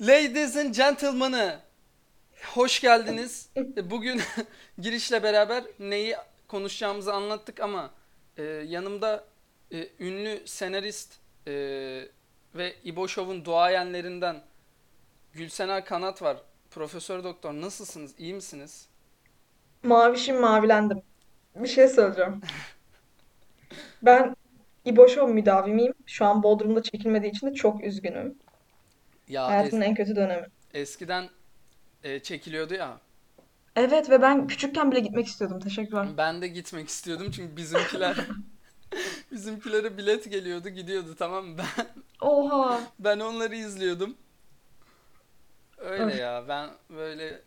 Ladies and gentlemen'ı hoş geldiniz. E, Bugün girişle beraber neyi konuşacağımızı anlattık ama e, yanımda e, ünlü senarist e, ve İbo Show'un duayenlerinden Gülsener Kanat var. Profesör Doktor nasılsınız? İyi misiniz? Mavişim mavilendim. Bir şey söyleyeceğim. Ben İbo Show müdavimiyim. Şu an Bodrum'da çekilmediği için de çok üzgünüm. Ya es- Hayatımın en kötü dönemi. eskiden e, çekiliyordu ya. Evet ve ben küçükken bile gitmek istiyordum. Teşekkürler. Ben de gitmek istiyordum çünkü bizimkiler bizimkilere bilet geliyordu, gidiyordu tamam mı? Ben Oha. Ben onları izliyordum. Öyle Öf. ya ben böyle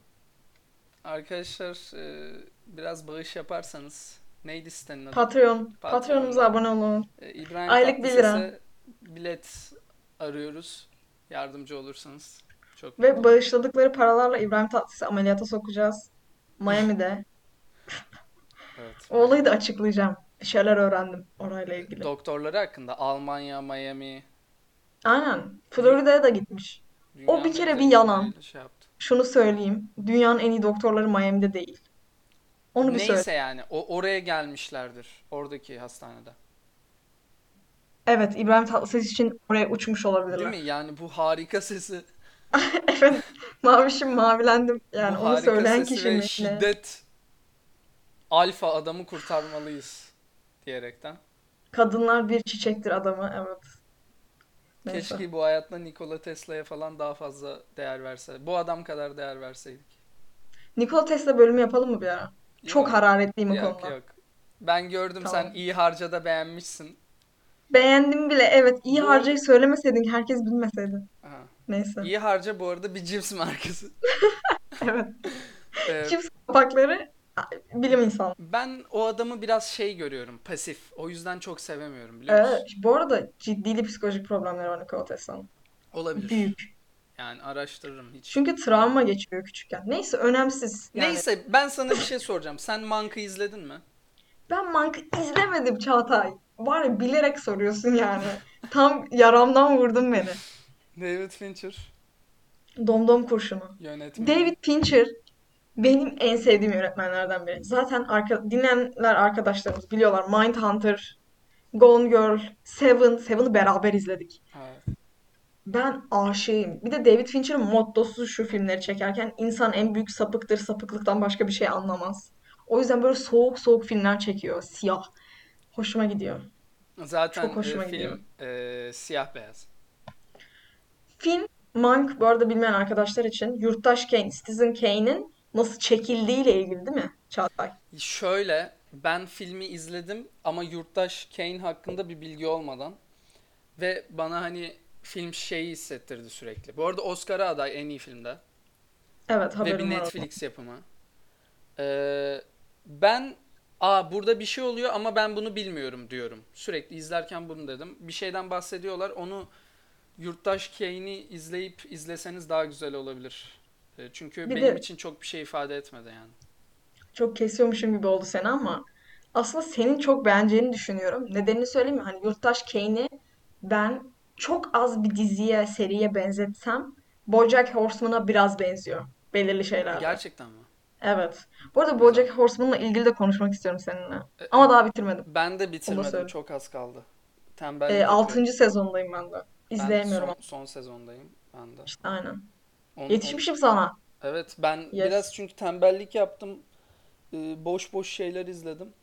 arkadaşlar e, biraz bağış yaparsanız neydi sitenin adı? Patreon. Patreonumuza Patreon'dan abone olun. e, İbrahim Aylık 1 lira. Tatlıses'e bilet arıyoruz. Yardımcı olursanız çok Ve bağışladıkları paralarla İbrahim Tatlıses'i ameliyata sokacağız. Miami'de. Evet. O olayı da açıklayacağım. Bir şeyler öğrendim orayla ilgili. Doktorları hakkında Almanya, Miami, Aynen. Florida'ya da gitmiş. O dünya bir kere bir yalan. şey yaptı. Şunu söyleyeyim. Dünyanın en iyi doktorları Miami'de değil. Onu bir söyle. Neyse yani o oraya gelmişlerdir oradaki hastanede. Evet, İbrahim Tatlıses için oraya uçmuş Değil olabilirler. mi? Yani bu harika sesi Evet, mavişim mavilendim. Yani Bu onu harika söyleyen sesi ve kişinin ne? şiddet alfa adamı kurtarmalıyız diyerekten. Kadınlar bir çiçektir adamı. Evet. Neyse. Keşke bu hayatta Nikola Tesla'ya falan daha fazla değer verse. Bu adam kadar değer verseydik. Nikola Tesla bölümü yapalım mı bir ara? Çok Yok, hararetliyim o yok, konuda. yok. Ben gördüm sen Tamam. iyi harcada beğenmişsin. Beğendim bile. Evet, iyi Bu harcayı söylemeseydin herkes bilmeseydi. Aha. Neyse. İyi harca bu arada bir cips markası. Evet. Ee, Cips kapakları bilim insanı. ben o adamı biraz şey görüyorum, pasif. O yüzden çok sevemiyorum biliyor musun? Evet, bu arada ciddi psikolojik problemleri var Nikola Tesla'nın. Olabilir. Büyük. Yani araştırırım hiç. Çünkü travma geçiriyor küçükken. Neyse önemsiz. Yani Neyse ben sana bir şey soracağım. Sen Monk'ı izledin mi? Ben Monk'ı izlemedim Çağatay. Var ya bilerek soruyorsun yani. Tam yaramdan vurdun beni. David Fincher Domdom kurşunu. yönetmeni. David Fincher benim en sevdiğim yönetmenlerden biri. Zaten arka, dinleyenler arkadaşlarımız biliyorlar. Mindhunter, Gone Girl, Seven. Seven'ı beraber izledik. Evet. Ben aşığım. Bir de David Fincher'ın mottosu şu filmleri çekerken insan en büyük sapıktır, sapıklıktan başka bir şey anlamaz. O yüzden böyle soğuk soğuk filmler çekiyor. Siyah. Hoşuma gidiyor. Zaten Çok e, hoşuma gidiyor. film e, siyah beyaz. Film Monk bu arada bilmeyen arkadaşlar için Yurttaş Kane, Citizen Kane'in nasıl çekildiğiyle ilgili değil mi Çağatay? Şöyle ben filmi izledim ama Yurttaş Kane hakkında bir bilgi olmadan ve bana hani film şeyi hissettirdi sürekli. Bu arada Oscar'a aday en iyi filmde Evet ve bir haberim var. Netflix yapımı. Ee, ben Aa burada bir şey oluyor ama ben bunu bilmiyorum diyorum. Sürekli izlerken bunu dedim. Bir şeyden bahsediyorlar. Onu Yurttaş Kane'i izleyip izleseniz daha güzel olabilir. Ee, Çünkü Bir benim de için çok bir şey ifade etmedi yani. çok kesiyormuşum gibi oldu seni ama aslında senin çok beğeneceğini düşünüyorum. Nedenini söyleyeyim mi? Hani Yurttaş Kane'i ben çok az bir diziye, seriye benzetsem BoJack Horseman'a biraz benziyor belirli şeylerde. Gerçekten mi? Evet. Bu arada. BoJack Horseman'la ilgili de konuşmak istiyorum seninle. E, e, Ama daha bitirmedim. Ben de bitirmedim. Çok az kaldı. Tembellik yapıyorum. 6. sezondayım ben de. Ben İzleyemiyorum son ama. son sezondayım ben de. İşte aynen. On, on, Yetişmişim sana. evet ben Yes. biraz çünkü tembellik yaptım. Ee, boş boş şeyler izledim.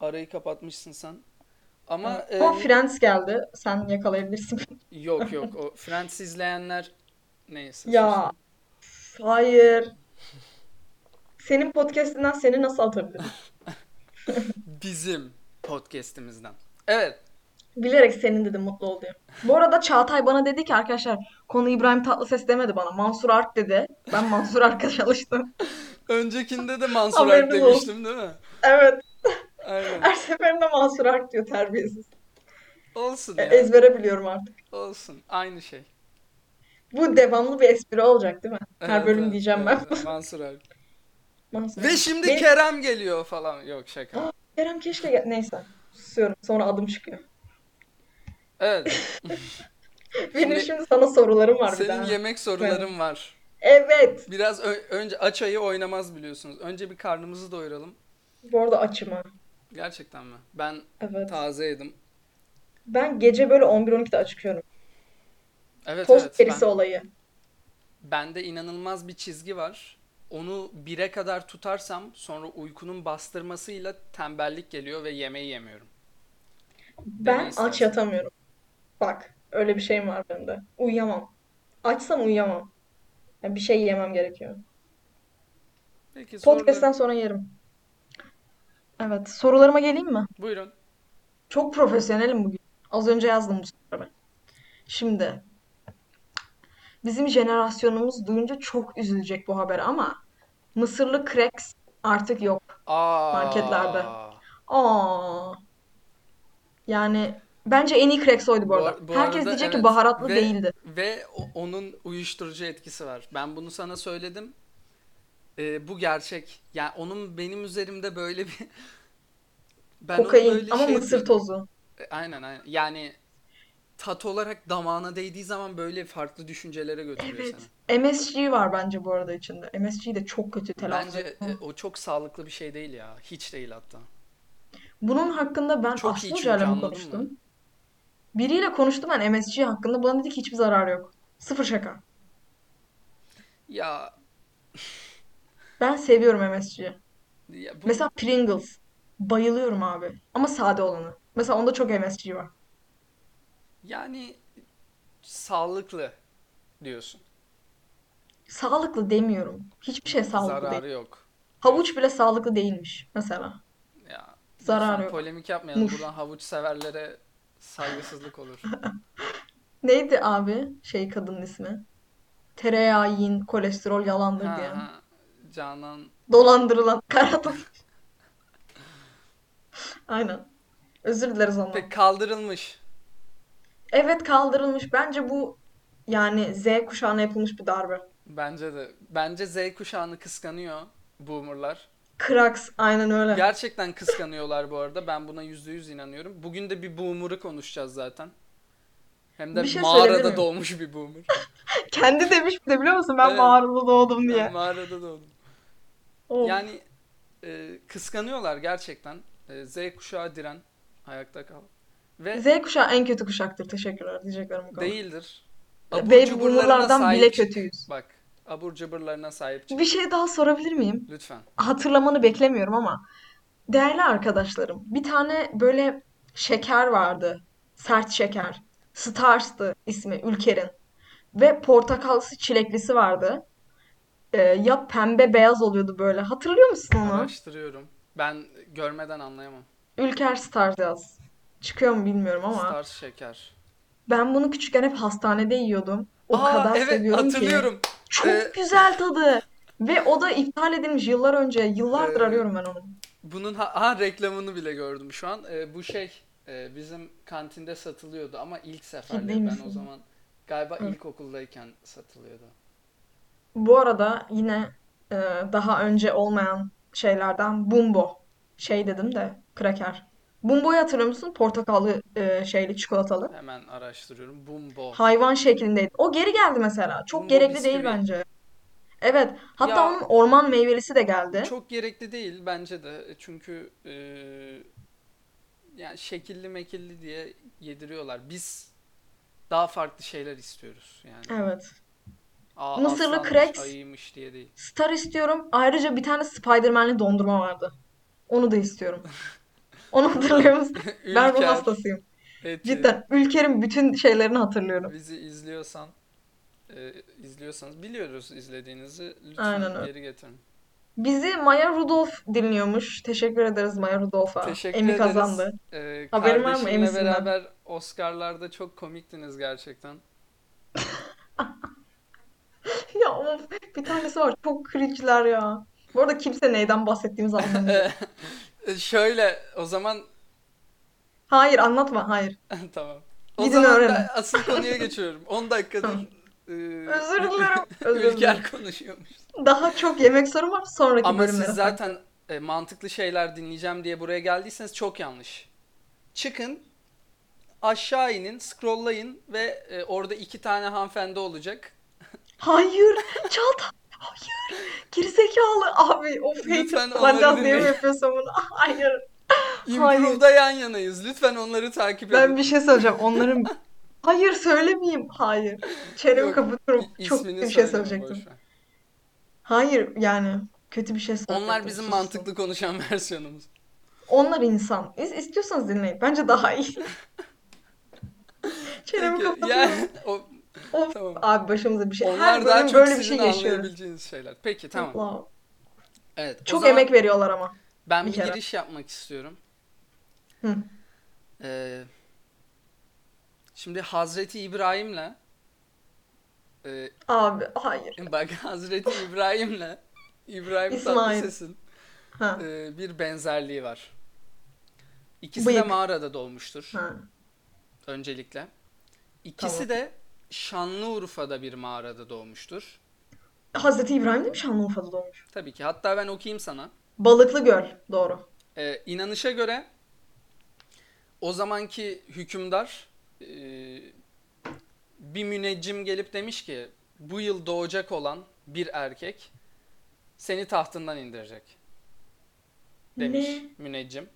Arayı kapatmışsın sen. Ama Evet. Ama e, Friends geldi. Sen yakalayabilirsin. yok yok o Friends izleyenler neyse Ya hayır. Senin podcastinden seni nasıl atabilirim? Bizim podcast'imizden. Evet. Bilerek senin dedim mutlu ol diye. Bu arada Çağatay bana dedi ki arkadaşlar konu İbrahim Tatlıses demedi bana. Mansur Ark dedi. Ben Mansur Ark'a çalıştım. Öncekinde de Mansur Ark Haberiniz olsun. demiştim değil mi? Evet. Aynen. Her seferinde Mansur Ark diyor terbiyesiz. Olsun E, ya. ezbere biliyorum artık. Olsun. Aynı şey. Bu devamlı bir espri olacak değil mi? Her Evet bölüm evet. diyeceğim ben. evet. Mansur Ark. Ve şimdi Benim... Kerem geliyor falan. Yok şaka. Aa, Kerem keşke gel... Neyse. Susuyorum. Sonra adım çıkıyor. Evet. Benim Şimdi şimdi sana sorularım var bir senin yemek soruların var. Evet. Biraz önce aç ayı oynamaz biliyorsunuz. Önce bir karnımızı doyuralım. Bu arada açım ha. Gerçekten mi? Ben Evet. taze yedim. Ben gece böyle 11-12'de acıkıyorum. Evet Tost evet perisi ben olayı. bende inanılmaz bir çizgi var. Onu bire kadar tutarsam sonra uykunun bastırmasıyla tembellik geliyor ve yemeği yemiyorum. Ben aç yatamıyorum. Bak, öyle bir şeyim var bende. Uyuyamam. Açsam uyuyamam. Yani bir şey yemem gerekiyor. Peki soruları Podcast'ten sonra yerim. Evet, sorularıma geleyim mi? buyurun. Çok profesyonelim bugün. Az önce yazdım bu soruları. Şimdi, bizim jenerasyonumuz duyunca çok üzülecek bu haber ama mısırlı cracks artık yok marketlerde. Aa. Aa, yani bence en iyi cracks oydu bu Bu, arada. ar- bu Herkes arada diyecek ki evet baharatlı ve değildi. ve onun uyuşturucu etkisi var. Ben bunu sana söyledim. Ee, bu gerçek. Yani onun benim üzerimde böyle bir ben Kokain böyle ama şey mısır tozu. E, Aynen aynen. Yani tat olarak damağına değdiği zaman böyle farklı düşüncelere götürüyor Evet. seni. MSG var bence bu arada içinde. MSG'yi de çok kötü telaffuz Bence e, o çok sağlıklı bir şey değil ya. Hiç değil hatta. Bunun hakkında ben Çok Aslı Hoca'yla çünkü mı konuştum? Biriyle konuştum ben MSG hakkında. Bana dedi ki hiçbir zararı yok. Sıfır şaka. Ya, Ben seviyorum MSG'yi. ya bu Mesela Pringles. Bayılıyorum abi. Ama sade olanı. Mesela onda çok MSG var. Yani sağlıklı diyorsun. Sağlıklı demiyorum. Hiçbir şey sağlıklı değil. Zararı yok Havuç bile sağlıklı değilmiş mesela. Ya Zararı yok. polemik yapmayalım. Muz. Buradan havuç severlere saygısızlık olur. Neydi abi şey kadının ismi? Tereyağı yiyin, kolesterol yalandır Ha diyen. ha Canan Dolandırılan Karadın. Aynen. Özür dileriz ondan. pek kaldırılmış. Evet kaldırılmış. Bence bu yani Z kuşağına yapılmış bir darbe. Bence de. Bence Z kuşağını kıskanıyor boomerlar. Kraks aynen öyle. Gerçekten kıskanıyorlar bu arada. Ben buna yüzde yüz inanıyorum. Bugün de bir boomer'ı konuşacağız zaten. Hem de Bir şey söyleyebilir mağarada miyim? doğmuş bir boomer. Kendi demiş bir de biliyor musun? Ben Evet. mağarada doğdum Ben diye. mağarada doğdum. Of. Yani e, kıskanıyorlar gerçekten. E, Z kuşağı diren. Ayakta kal. Ve Z kuşağı en kötü kuşaktır. Teşekkürler diyeceklerim bu kadar. değildir. Abur Baby bile sahip çık. kötüyüz. Bak. Abur cuburlarına sahip çık. Bir şey daha sorabilir miyim? Lütfen. Hatırlamanı beklemiyorum ama değerli arkadaşlarım, bir tane böyle şeker vardı. Sert şeker. Stars'tı ismi Ülker'in. Ve portakalsı çileklisi vardı. Ee, ya pembe beyaz oluyordu böyle. Hatırlıyor musun onu? Araştırıyorum. Ben görmeden anlayamam. Ülker Stars yaz. Çıkıyor mu bilmiyorum ama Stars şeker. ben bunu küçükken hep hastanede yiyordum. O Aa kadar evet seviyorum ki. hatırlıyorum. Çok Ee, güzel tadı. Ve o da iptal edilmiş yıllar önce. Yıllardır Ee, arıyorum ben onu. bunun ha, ha, reklamını bile gördüm şu an. Ee, bu şey e, bizim kantinde satılıyordu ama ilk Ciddi seferleri ben o misin? zaman galiba Hı. ilkokuldayken satılıyordu. Bu arada yine e, daha önce olmayan şeylerden Bumbo. Şey dedim de kraker. Bumbo'yu hatırlıyor musun? Portakallı e, şeyli çikolatalı. Hemen araştırıyorum. Bumbo. Hayvan şeklindeydi. O geri geldi mesela. Çok Bumbo gerekli değil bisküvi. bence. Evet. Hatta Ya onun orman meyvelisi de geldi. çok gerekli değil bence de. Çünkü e, yani şekilli mekilli diye yediriyorlar. Biz daha farklı şeyler istiyoruz yani. Evet. Aa, Mısırlı aslanmış, cracks. ayıymış diye değil. Star istiyorum. Ayrıca bir tane Spider-Man'li dondurma vardı. Onu da istiyorum. Onu hatırlıyor musun? Ben ruh Ülker, hastasıyım. Eti, Cidden. Ülker'in bütün şeylerini hatırlıyorum. bizi izliyorsan e, izliyorsanız biliyoruz izlediğinizi Aynen lütfen öyle. geri getirin. Bizi Maya Rudolph dinliyormuş. Teşekkür ederiz Maya Rudolph'a. Teşekkür Emmy ederiz. kazandı. E, Haberin var mı kardeşimle Emmy'sinden? beraber Oscar'larda çok komiktiniz gerçekten. Ya of, bir tanesi var. Çok cringe'ler ya. Bu arada kimse neyden bahsettiğimizi anlamıyor. E, Şöyle o zaman Hayır anlatma. Hayır. tamam. O Gidin zaman öğrenin. ben asıl konuya geçiyorum. 10 dakikadır Tamam. e, Özür dilerim. Özür dilerim. Ülker konuşuyormuş. Daha çok yemek sorum var. Sonraki Ama siz bölümlere zaten e, mantıklı şeyler dinleyeceğim diye buraya geldiyseniz çok yanlış. Çıkın aşağı inin, scrolllayın ve e, orada iki tane hanımefendi olacak. Hayır. Çağatay. Hayır. Gerizekalı abi. Of hate Lütfen kullanacağız onları diye mi dinleyin. yapıyorsun bunu? Hayır. Improve'da yan yanayız. Lütfen onları takip edin. Ben bir şey söyleyeceğim. Onların... Hayır söylemeyeyim. Hayır. Çenemi Yok, kapatıyorum. İ- Çok kötü bir şey söyleme, söyleyecektim. boş ver. Hayır yani. Kötü bir şey söyleyecektim. Onlar bizim Sustum. mantıklı konuşan versiyonumuz. Onlar insan. İs- istiyorsanız dinleyin. Bence daha iyi. Çenemi Peki, kapatıyorum. yani o, Of tamam. abi başımıza bir şey. Her onlar daha bölüm çok böyle bir şey yaşıyoruz. şeyler. Peki tamam. Allah'ım. Evet. Çok zaman emek veriyorlar ama. ben bir bir giriş yapmak istiyorum. Hı. Ee, şimdi Hazreti İbrahim'le e, Abi hayır. bak Hazreti İbrahim'le İbrahim. Tatlıses'in e, bir benzerliği var. İkisi de Bıyık. mağarada doğmuştur Ha. öncelikle. İkisi Tamam. de Şanlıurfa'da bir mağarada doğmuştur. Hazreti İbrahim de mi Şanlıurfa'da doğmuş? Tabii ki. Hatta ben okuyayım sana. Balıklı Göl. Doğru. Ee, inanışa göre o zamanki hükümdar e, bir müneccim gelip demiş ki bu yıl doğacak olan bir erkek seni tahtından indirecek demiş Ne? müneccim.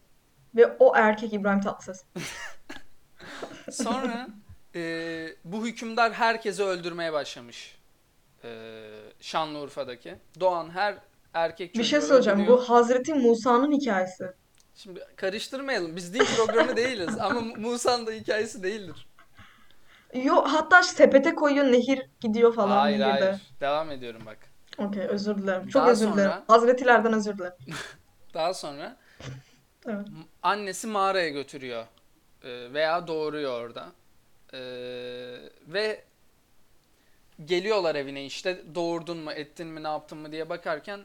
Ve o erkek İbrahim Tatlıses. Sonra e, bu hükümdar herkesi öldürmeye başlamış. E, Şanlıurfa'daki. Doğan her erkek Bir çocuğu şey söyleyeceğim. öldürüyor. Bu Hazreti Musa'nın hikayesi. Şimdi karıştırmayalım. Biz din programı değiliz ama Musa'nın da hikayesi değildir. Yo hatta sepete koyuyor nehir gidiyor falan hayır nehirde. hayır. Devam ediyorum bak. Okey özür dilerim. Çok Daha özür dilerim. sonra- Hazretilerden özür dilerim. Daha sonra Evet. annesi mağaraya götürüyor Ee, veya doğuruyor orada. Ee, ve geliyorlar evine işte doğurdun mu ettin mi ne yaptın mı diye bakarken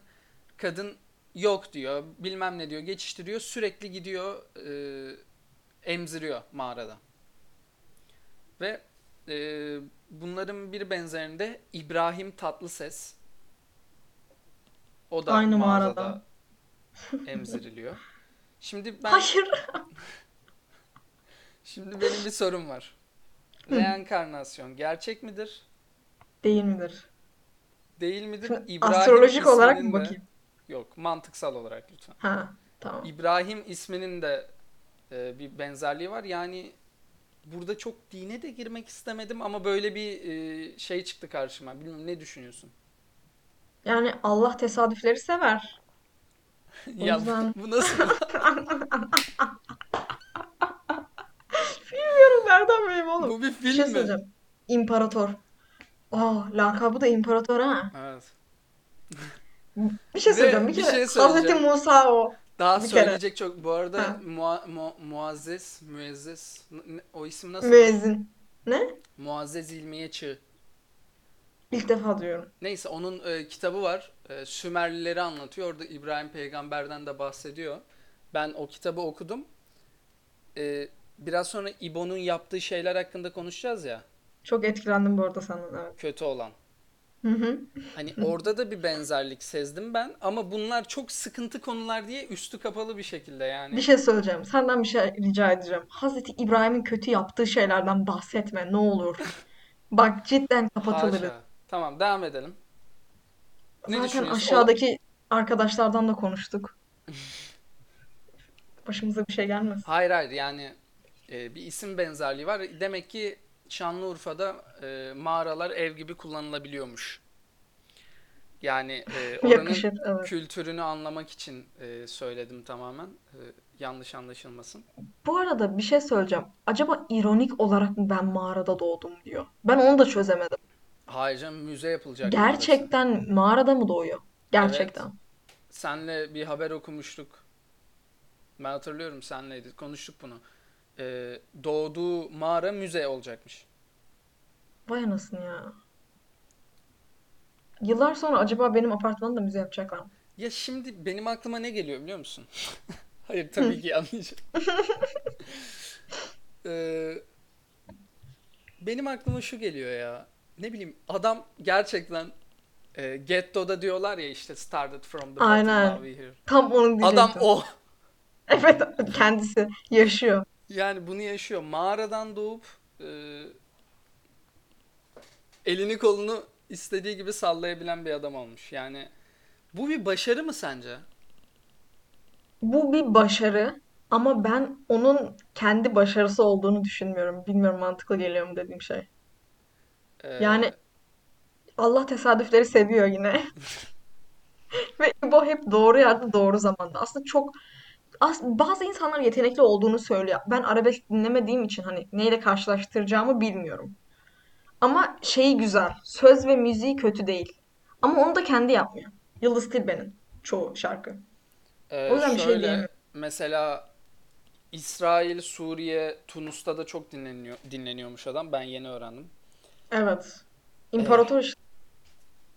kadın yok diyor bilmem ne diyor geçiştiriyor sürekli gidiyor e, emziriyor mağarada. Ve e, bunların bir benzerinde İbrahim Tatlıses o da Aynı mağarada mağarada. emziriliyor. Şimdi ben Hayır. şimdi benim bir sorum var. Reenkarnasyon gerçek midir? Değil midir? Değil midir? İbrahim astrolojik olarak mı isminin de- bakayım? Yok, mantıksal olarak lütfen. Ha tamam. İbrahim isminin de e, bir benzerliği var. Yani burada çok dine de girmek istemedim ama böyle bir e, şey çıktı karşıma. Bilmiyorum ne düşünüyorsun? Yani Allah tesadüfleri sever. Ya yüzden- bu nasıl? nereden bileyim oğlum. bu bir şey film mi? söyleyeceğim. İmparator. Aa lakabı da imparator ha. Evet. Bir şey Ve söyleyeceğim. Bir bir kere şey Hazreti söyleyeceğim. Musa o. Daha Bir kere. söyleyecek çok. Bu arada Ha. Mua, Mu- Muazzez, Müezzez, n- o isim nasıl? Müezzin. Ne? Muazzez İlmiye Çığ. İlk defa duyuyorum. Neyse onun e, kitabı var. E, Sümerlileri anlatıyor. Orada İbrahim peygamberden de bahsediyor. Ben o kitabı okudum. E, biraz sonra İbo'nun yaptığı şeyler hakkında konuşacağız ya. Çok etkilendim bu arada senden evet. Kötü olan. Hı hı. Hani orada da bir benzerlik sezdim ben. Ama bunlar çok sıkıntı konular diye üstü kapalı bir şekilde yani. Bir şey söyleyeceğim. Senden bir şey rica edeceğim. Hazreti İbrahim'in kötü yaptığı şeylerden bahsetme ne olur. Bak cidden kapatılırız. Haşa. Tamam devam edelim. Ne Zaten aşağıdaki arkadaşlardan da konuştuk. Başımıza bir şey gelmesin. Hayır hayır yani e, bir isim benzerliği var. Demek ki Şanlıurfa'da e, mağaralar ev gibi kullanılabiliyormuş. Yani e, oranın Yakışır, evet. kültürünü anlamak için e, söyledim tamamen. E, yanlış anlaşılmasın. Bu arada bir şey söyleyeceğim. Acaba ironik olarak mı ben mağarada doğdum diyor. Ben onu da çözemedim. Hayır canım müze yapılacak mağarası. Gerçekten mağarada mı doğuyor? Gerçekten. Senle bir haber okumuştuk. Ben hatırlıyorum senleydi. Konuştuk bunu. E, doğduğu mağara müze olacakmış. Vay anasını ya. Yıllar sonra acaba benim apartmanı da müze yapacaklar mı? Ya şimdi benim aklıma ne geliyor biliyor musun? Hayır tabii ki anlayacağım. Ee, benim aklıma şu geliyor ya. Ne bileyim adam gerçekten e, Getto'da diyorlar ya işte started from the bottom Aynen. now we here. Tam onu Adam diyecektim. o. Evet kendisi yaşıyor. Yani bunu yaşıyor. Mağaradan doğup e, elini kolunu istediği gibi sallayabilen bir adam olmuş. Yani bu bir başarı mı sence? Bu bir başarı ama ben onun kendi başarısı olduğunu düşünmüyorum. Bilmiyorum mantıklı geliyor mu dediğim şey. Yani E, Allah tesadüfleri seviyor yine. Ve İbo hep doğru yerde doğru zamanda. Aslında çok as bazı insanlar yetenekli olduğunu söylüyor. Ben arabesk dinlemediğim için hani neyle karşılaştıracağımı bilmiyorum. Ama şeyi güzel. Söz ve müziği kötü değil. Ama onu da kendi yapmıyor. Yıldız Tilbe'nin çoğu şarkı. O e, yüzden bir şey şöyle diyemiyorum. mesela İsrail, Suriye, Tunus'ta da çok dinleniyor, dinleniyormuş adam. Ben yeni öğrendim. Evet. E, İmparator işte.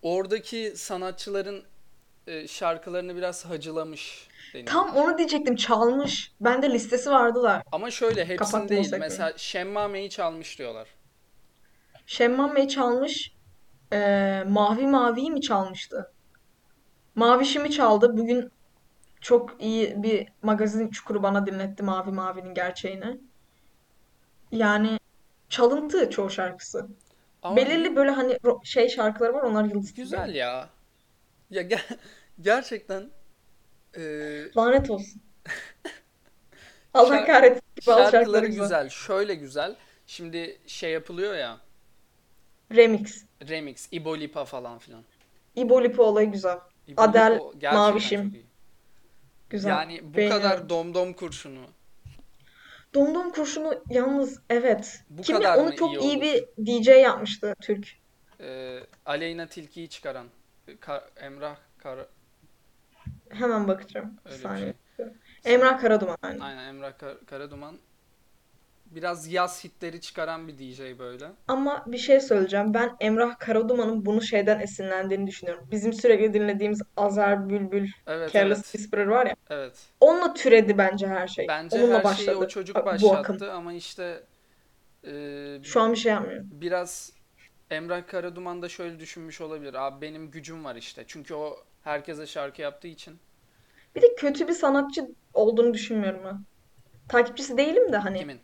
oradaki sanatçıların e, şarkılarını biraz hacılamış deniyor. Tam onu diyecektim. Çalmış. Bende listesi vardı da Ama şöyle hepsini kapattım değil. Mesela Şemmame'yi çalmış diyorlar. Şemman Bey çalmış. Ee, Mavi Mavi'yi mi çalmıştı? Mavişimi çaldı. Bugün çok iyi bir magazin çukuru bana dinletti Mavi Mavi'nin gerçeğini. Yani çalıntı çoğu şarkısı. Ama Belirli böyle hani şey şarkıları var onlar Yıldız güzel ya. Ya ge- gerçekten e, Lanet olsun. Allah şar- kahretsin al şarkıları şarkıları güzel. güzel. Şöyle güzel. Şimdi şey yapılıyor ya. Remix. Remix, İbo Lipa falan filan. İbo Lipo olayı güzel. İbo Adele Lipa gerçekten çok Mavişim. iyi. Güzel. Yani bu kadar Beğeniyorum. domdom kurşunu, Domdom kurşunu yalnız evet. bu Kim kadar onu iyi çok iyi olur? bir DJ yapmıştı Türk. E, Aleyna Tilki'yi çıkaran Ka- Emrah Kara Hemen bakacağım. Bir öyle bir saniye. şey. Emrah Karaduman aynen. Aynen Emrah Kar- Karaduman. Biraz yaz hitleri çıkaran bir DJ böyle. Ama bir şey söyleyeceğim. Ben Emrah Karaduman'ın bunu şeyden esinlendiğini düşünüyorum. Bizim sürekli dinlediğimiz Azer Bülbül, Evet Careless evet. Whisperer var ya. Evet. Onunla türedi bence her şey. Bence Onunla her şeyi o başladı çocuk bu akım. başlattı ama işte e, Şu an bir şey yapmıyor. biraz Emrah Karaduman da şöyle düşünmüş olabilir. Abi benim gücüm var işte. Çünkü o herkese şarkı yaptığı için. Bir de kötü bir sanatçı olduğunu düşünmüyorum ben. Takipçisi değilim de hani Kimin?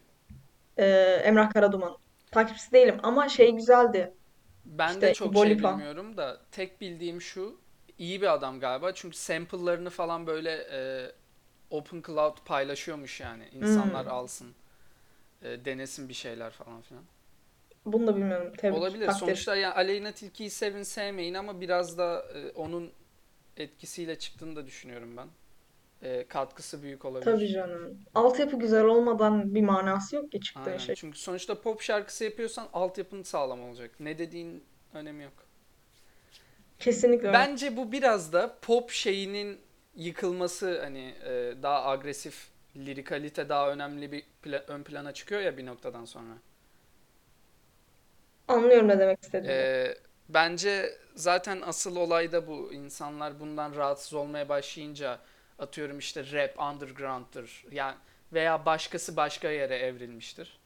e, Emrah Karaduman. Takipçisi değilim ama şey güzeldi. Ben de İşte çok İbo şey bilmiyorum da tek bildiğim şu iyi bir adam galiba. Çünkü sample'larını falan böyle e, Open Cloud paylaşıyormuş yani. İnsanlar Hmm. alsın, e, denesin bir şeyler falan filan. Bunu da bilmiyorum. Tebrik, Olabilir. takdir. Sonuçta yani Aleyna Tilki'yi sevin sevmeyin ama biraz da e, onun etkisiyle çıktığını da düşünüyorum ben. E, katkısı büyük Tabii olabilir. canım. Altyapı güzel olmadan bir manası yok ki çıktığın Aynen. şey. Çünkü sonuçta pop şarkısı yapıyorsan altyapın sağlam olacak. Ne dediğin önemi yok. Kesinlikle öyle. Bence bu biraz da pop şeyinin yıkılması hani e, daha agresif lirikalite daha önemli bir pla- ön plana çıkıyor ya bir noktadan sonra. Anlıyorum ne demek istediğini. E, bence zaten asıl olay da bu. İnsanlar bundan rahatsız olmaya başlayınca atıyorum işte rap underground'dır yani veya başkası başka yere evrilmiştir.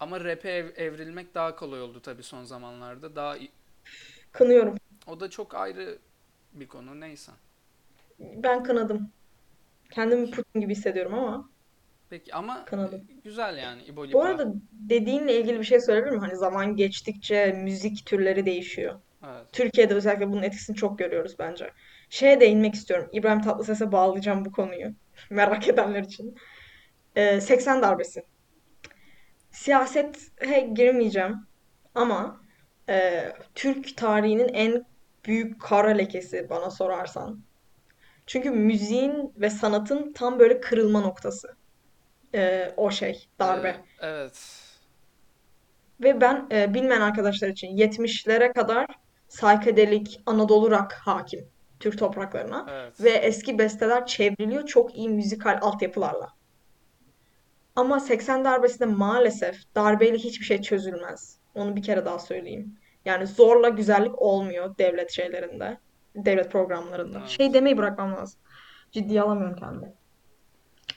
Ama rap'e ev- evrilmek daha kolay oldu tabii son zamanlarda. Daha Kınıyorum. o da çok ayrı bir konu neyse. Ben kınadım. Kendimi Putin gibi hissediyorum ama Peki ama kınadım. güzel yani İbo Bu arada dediğinle ilgili bir şey söyleyebilir miyim? Hani zaman geçtikçe müzik türleri değişiyor. Evet. Türkiye'de özellikle bunun etkisini çok görüyoruz bence. Şeye değinmek istiyorum. İbrahim Tatlıses'e bağlayacağım bu konuyu. Merak edenler için. Ee, 80 darbesi. Siyasete girmeyeceğim ama e, Türk tarihinin en büyük kara lekesi bana sorarsan. Çünkü müziğin ve sanatın tam böyle kırılma noktası. E, o şey, darbe. evet. Ve ben e, bilmeyen arkadaşlar için 70'lere kadar psychedelic Anadolu rock hakim Türk topraklarına. Ve Evet. eski besteler çevriliyor çok iyi müzikal altyapılarla. Ama 80 darbesinde maalesef darbeyle hiçbir şey çözülmez. Onu bir kere daha söyleyeyim. Yani zorla güzellik olmuyor devlet şeylerinde, devlet programlarında. Şey Evet. demeyi bırakmam lazım. Ciddiye alamıyorum kendimi.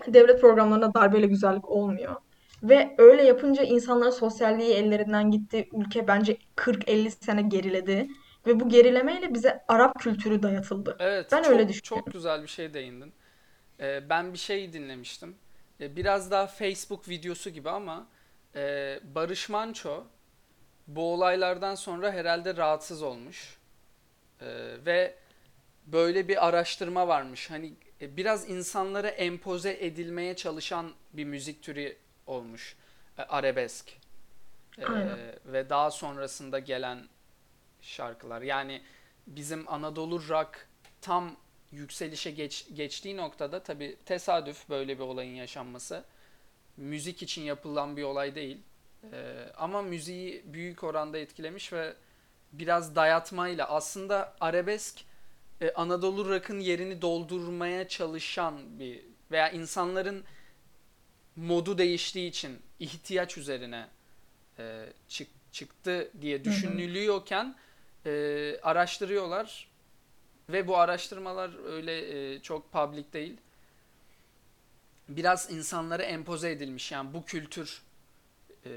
Devlet programlarında darbeyle güzellik olmuyor. Ve öyle yapınca insanların sosyalliği ellerinden gitti. Ülke bence 40-50 sene geriledi. Ve bu gerilemeyle bize Arap kültürü dayatıldı. Evet, Ben öyle çok çok düşünüyorum. güzel bir şey değindin. E, ben bir şey dinlemiştim. e, biraz daha Facebook videosu gibi ama e, Barış Manço bu olaylardan sonra herhalde rahatsız olmuş. E, ve böyle bir araştırma varmış. Hani biraz insanlara empoze edilmeye çalışan bir müzik türü olmuş. E, arabesk. E, Aynen. ve daha sonrasında gelen şarkılar. Yani bizim Anadolu rock tam yükselişe geç, geçtiği noktada tabii tesadüf böyle bir olayın yaşanması. Müzik için yapılan bir olay değil. Ee, ama müziği büyük oranda etkilemiş ve biraz dayatmayla aslında arabesk e, Anadolu rock'ın yerini doldurmaya çalışan bir veya insanların modu değiştiği için ihtiyaç üzerine e, çık- çıktı diye düşünülüyorken e, araştırıyorlar ve bu araştırmalar öyle e, çok public değil. Biraz insanlara empoze edilmiş yani bu kültür e,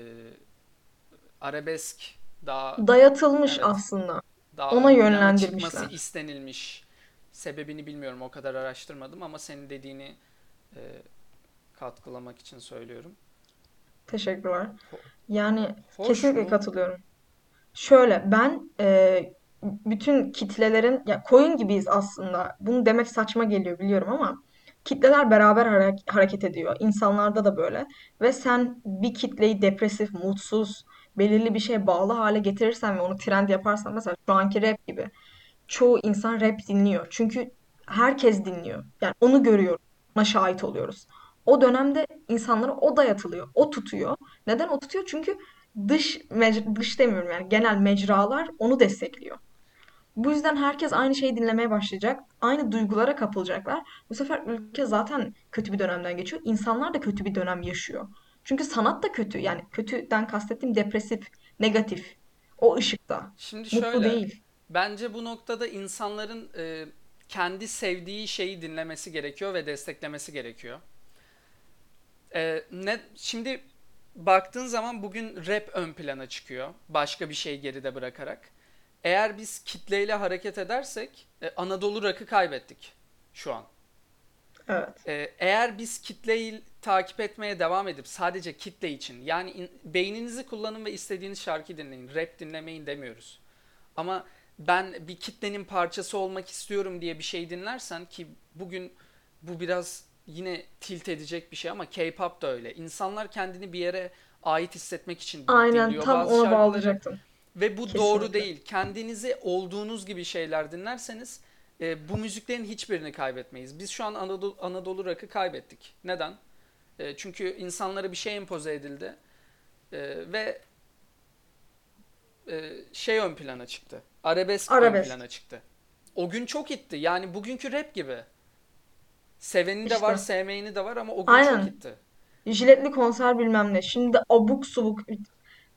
arabesk daha Dayatılmış evet aslında. Daha Ona ön plana çıkması yönlendirmişler. istenilmiş. Sebebini bilmiyorum o kadar araştırmadım ama senin dediğini e, katkılamak için söylüyorum. Teşekkürler. Yani hoş kesinlikle mu? katılıyorum. Şöyle ben e, bütün kitlelerin ya koyun gibiyiz aslında. Bunu demek saçma geliyor biliyorum ama kitleler beraber hare- hareket ediyor. İnsanlarda da böyle. Ve sen bir kitleyi depresif, mutsuz, belirli bir şeye bağlı hale getirirsen ve onu trend yaparsan mesela şu anki rap gibi çoğu insan rap dinliyor. Çünkü herkes dinliyor. Yani onu görüyoruz. Ona şahit oluyoruz. O dönemde insanlara o dayatılıyor. O tutuyor. Neden o tutuyor? Çünkü dış dış demiyorum yani genel mecralar onu destekliyor. Bu yüzden herkes aynı şeyi dinlemeye başlayacak. Aynı duygulara kapılacaklar. Bu sefer ülke zaten kötü bir dönemden geçiyor. İnsanlar da kötü bir dönem yaşıyor. Çünkü sanat da kötü. Yani kötüden kastettiğim depresif, negatif. O ışıkta. Şimdi Mutlu şöyle değil. bence bu noktada insanların e, kendi sevdiği şeyi dinlemesi gerekiyor ve desteklemesi gerekiyor. E, ne şimdi baktığın zaman bugün rap ön plana çıkıyor. Başka bir şey geride bırakarak. Eğer biz kitleyle hareket edersek e, Anadolu rock'ı kaybettik şu an. Evet. E, eğer biz kitleyi takip etmeye devam edip sadece kitle için yani in- beyninizi kullanın ve istediğiniz şarkıyı dinleyin. Rap dinlemeyin demiyoruz. Ama ben bir kitlenin parçası olmak istiyorum diye bir şey dinlersen ki bugün bu biraz yine tilt edecek bir şey ama K-pop da öyle. İnsanlar kendini bir yere ait hissetmek için Aynen dinliyor tam bazı ona şarkıları bağlayacaktım. ve bu doğru Kesinlikle. değil. Kendinizi olduğunuz gibi şeyler dinlerseniz e, bu müziklerin hiçbirini kaybetmeyiz. Biz şu an Anadolu, Anadolu rock'ı kaybettik. Neden? E, çünkü insanlara bir şey empoze edildi E, ve e, şey ön plana çıktı. Arabesk ön Arabesk. plana çıktı. O gün çok itti. Yani bugünkü rap gibi. Seveni de var, İşte. sevmeyeni de var ama o gün çok Aynen. itti. Jiletli konser bilmem ne. Şimdi abuk subuk.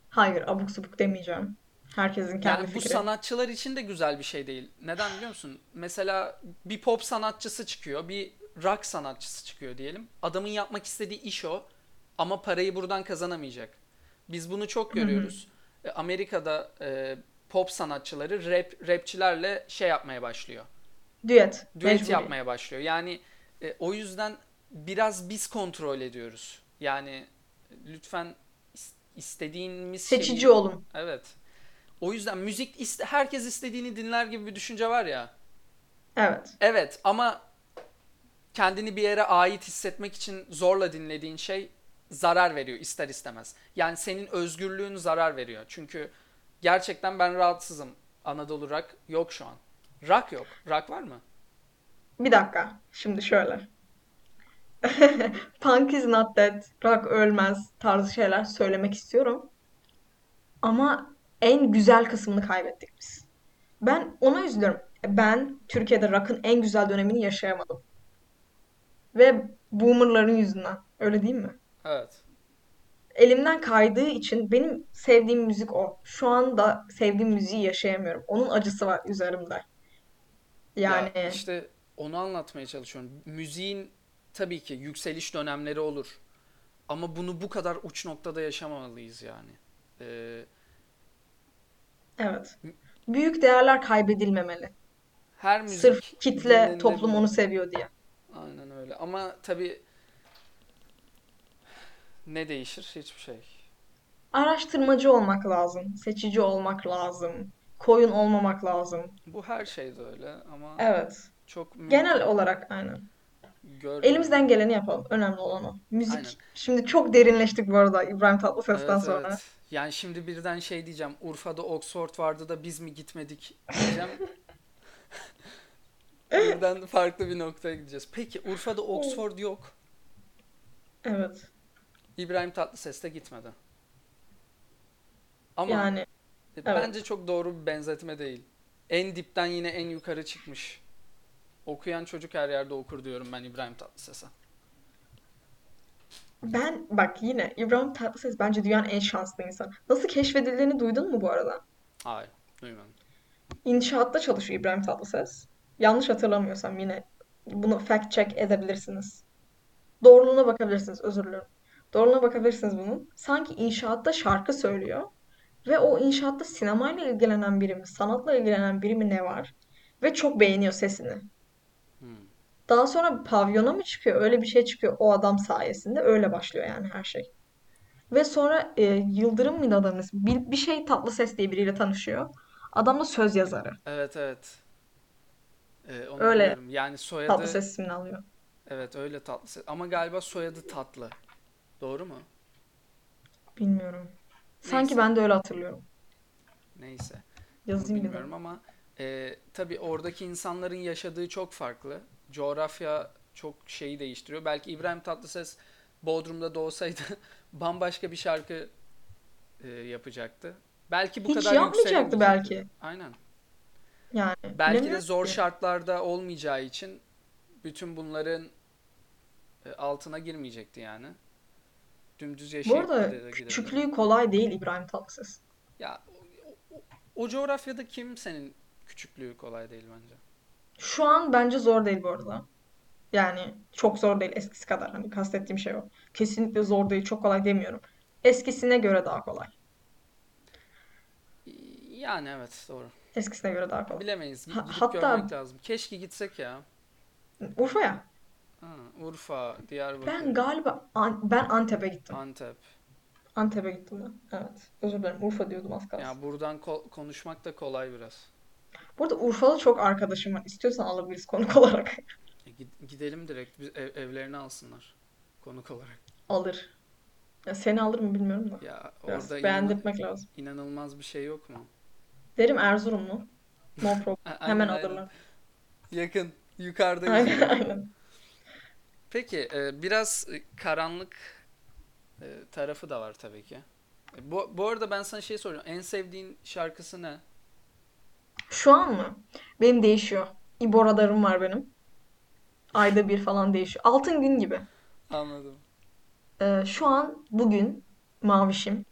Hayır abuk subuk demeyeceğim. Herkesin kendi Yani bu fikri. sanatçılar için de güzel bir şey değil. Neden biliyor musun? Mesela bir pop sanatçısı çıkıyor, bir rock sanatçısı çıkıyor diyelim. Adamın yapmak istediği iş o ama parayı buradan kazanamayacak. Biz bunu çok görüyoruz. E, Amerika'da e, pop sanatçıları rap rapçilerle şey yapmaya başlıyor. Düet. Düet Mecburi. yapmaya başlıyor. Yani e, o yüzden biraz biz kontrol ediyoruz. Yani lütfen is- istediğimiz Seçici şeyi olun. evet. O yüzden müzik iste- herkes istediğini dinler gibi bir düşünce var ya. Evet. Evet ama kendini bir yere ait hissetmek için zorla dinlediğin şey zarar veriyor ister istemez. Yani senin özgürlüğün zarar veriyor. Çünkü gerçekten ben rahatsızım. Anadolu rock yok şu an. Rock yok. Rock var mı? Bir dakika. Şimdi şöyle. Punk is not dead. Rock ölmez tarzı şeyler söylemek istiyorum. Ama en güzel kısmını kaybettik biz. Ben ona üzülüyorum. Ben Türkiye'de rock'ın en güzel dönemini yaşayamadım. Ve boomerların yüzünden. Öyle değil mi? Evet. Elimden kaydığı için benim sevdiğim müzik o. Şu anda sevdiğim müziği yaşayamıyorum. Onun acısı var üzerimde. Ya Yani işte onu anlatmaya çalışıyorum. Müziğin tabii ki yükseliş dönemleri olur. Ama bunu bu kadar uç noktada yaşamamalıyız yani. Ee, evet. Büyük değerler kaybedilmemeli. her Sırf müzik kitle, toplum onu seviyor diye. Aynen öyle. Ama tabii Ne değişir? Hiçbir şey. Araştırmacı olmak lazım, seçici olmak lazım, koyun olmamak lazım. Bu her şeyde öyle ama Evet. çok Genel olarak aynen. görmüyorum. Elimizden geleni yapalım. Önemli olan o. Müzik. Aynen. Şimdi çok derinleştik bu arada İbrahim Tatlıses'ten Evet sonra. evet. Yani şimdi birden şey diyeceğim. Urfa'da Oxford vardı da biz mi gitmedik diyeceğim. Birden farklı bir noktaya gideceğiz. Peki Urfa'da Oxford yok. Evet. İbrahim Tatlıses de gitmedi. Ama Yani e, evet. bence çok doğru bir benzetme değil. En dipten yine en yukarı çıkmış. Okuyan çocuk her yerde okur diyorum ben İbrahim Tatlıses'e. Ben bak yine İbrahim Tatlıses bence dünyanın en şanslı insanı. Nasıl keşfedildiğini duydun mu bu arada? Hayır, duymadım. İnşaatta çalışıyor İbrahim Tatlıses. Yanlış hatırlamıyorsam yine bunu fact check edebilirsiniz. Doğruluğuna bakabilirsiniz, özür dilerim. Doğruluğuna bakabilirsiniz bunun. Sanki inşaatta şarkı söylüyor ve o inşaatta sinemayla ilgilenen biri mi, sanatla ilgilenen biri mi ne var? Ve çok beğeniyor sesini. Daha sonra pavyona mı çıkıyor? Öyle bir şey çıkıyor o adam sayesinde. Öyle başlıyor yani her şey. Ve sonra e, Yıldırım mıydı adamın ismi? Bir, bir şey Tatlıses diye biriyle tanışıyor. Adam da söz yazarı. Evet evet. Ee, onu Öyle biliyorum. Yani soyadı Tatlıses ismini alıyor. evet öyle Tatlıses. Ama galiba soyadı Tatlı. Doğru mu? Bilmiyorum. Sanki Neyse. ben de öyle hatırlıyorum. Neyse. Yazayım bir bilmiyorum ama e, tabii oradaki insanların yaşadığı çok farklı. Coğrafya çok şeyi değiştiriyor. Belki İbrahim Tatlıses Bodrum'da doğsaydı bambaşka bir şarkı e, yapacaktı. Belki bu Hiç kadar yapmayacaktı belki. Aynen. Yani Belki de zor ki. şartlarda olmayacağı için bütün bunların e, altına girmeyecekti yani. Dümdüz Bu yaşayıp arada giderek giderek. küçüklüğü kolay değil İbrahim Tatlıses. Ya o, o, o coğrafyada kim senin küçüklüğü kolay değil bence. Şu an bence zor değil bu arada. Yani çok zor değil eskisi kadar. Hani kastettiğim şey o. Kesinlikle zor değil, çok kolay demiyorum. Eskisine göre daha kolay. Yani evet doğru. Eskisine göre daha kolay. Bilemeyiz. Gidip hatta görmek lazım. Keşke gitsek ya. Urfa'ya. Ha, Urfa, Ben Diyarbakır, galiba An- ben Antep'e gittim. Antep. Antep'e gittim ben. Evet. Özür dilerim. Urfa diyordum az kalsın. Ya buradan ko- konuşmak da kolay biraz. Burada Urfalı çok arkadaşım var. İstiyorsan alabiliriz konuk olarak. E, gid- gidelim direkt biz ev- evlerini alsınlar konuk olarak. Alır. Ya seni alır mı bilmiyorum da. Ya Biraz orada inan- beğendirtmek lazım. inanılmaz bir şey yok mu? Derim Erzurumlu. No problem. Hemen Aynen aynen. alırlar. Yakın. Yukarıdayız Aynen aynen. Peki e, biraz e, karanlık tarafı da var tabii ki. Bu, bu arada ben sana şey soracağım. En sevdiğin şarkısı ne? Şu an mı? Benim değişiyor. İbo radarım var benim. Ayda bir falan değişiyor. Altın gün gibi. Anladım. Ee, şu an bugün Mavişim.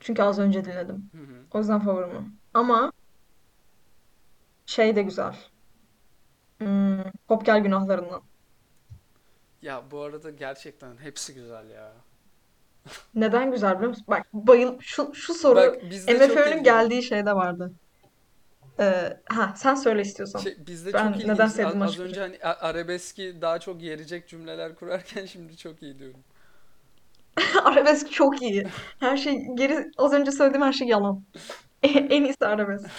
Çünkü az önce dinledim. Hı hı. O yüzden favorim o. Ama şey de güzel. Hmm, Kop Gel Günahlarından. Ya bu arada gerçekten hepsi güzel ya. Neden güzel biliyor musun? Bak bayıl şu şu soru Bak MFÖ'nün geldiği şeyde vardı. Ee, ha sen söyle istiyorsan. Şey, bizde Ben çok neden ilginç. Az, sevdiğimi az açıklayacağım. önce hani arabeski daha çok yerecek cümleler kurarken şimdi çok iyi diyorum. Arabesk çok iyi. Her şey geri az önce söylediğim her şey yalan. En iyisi arabesk.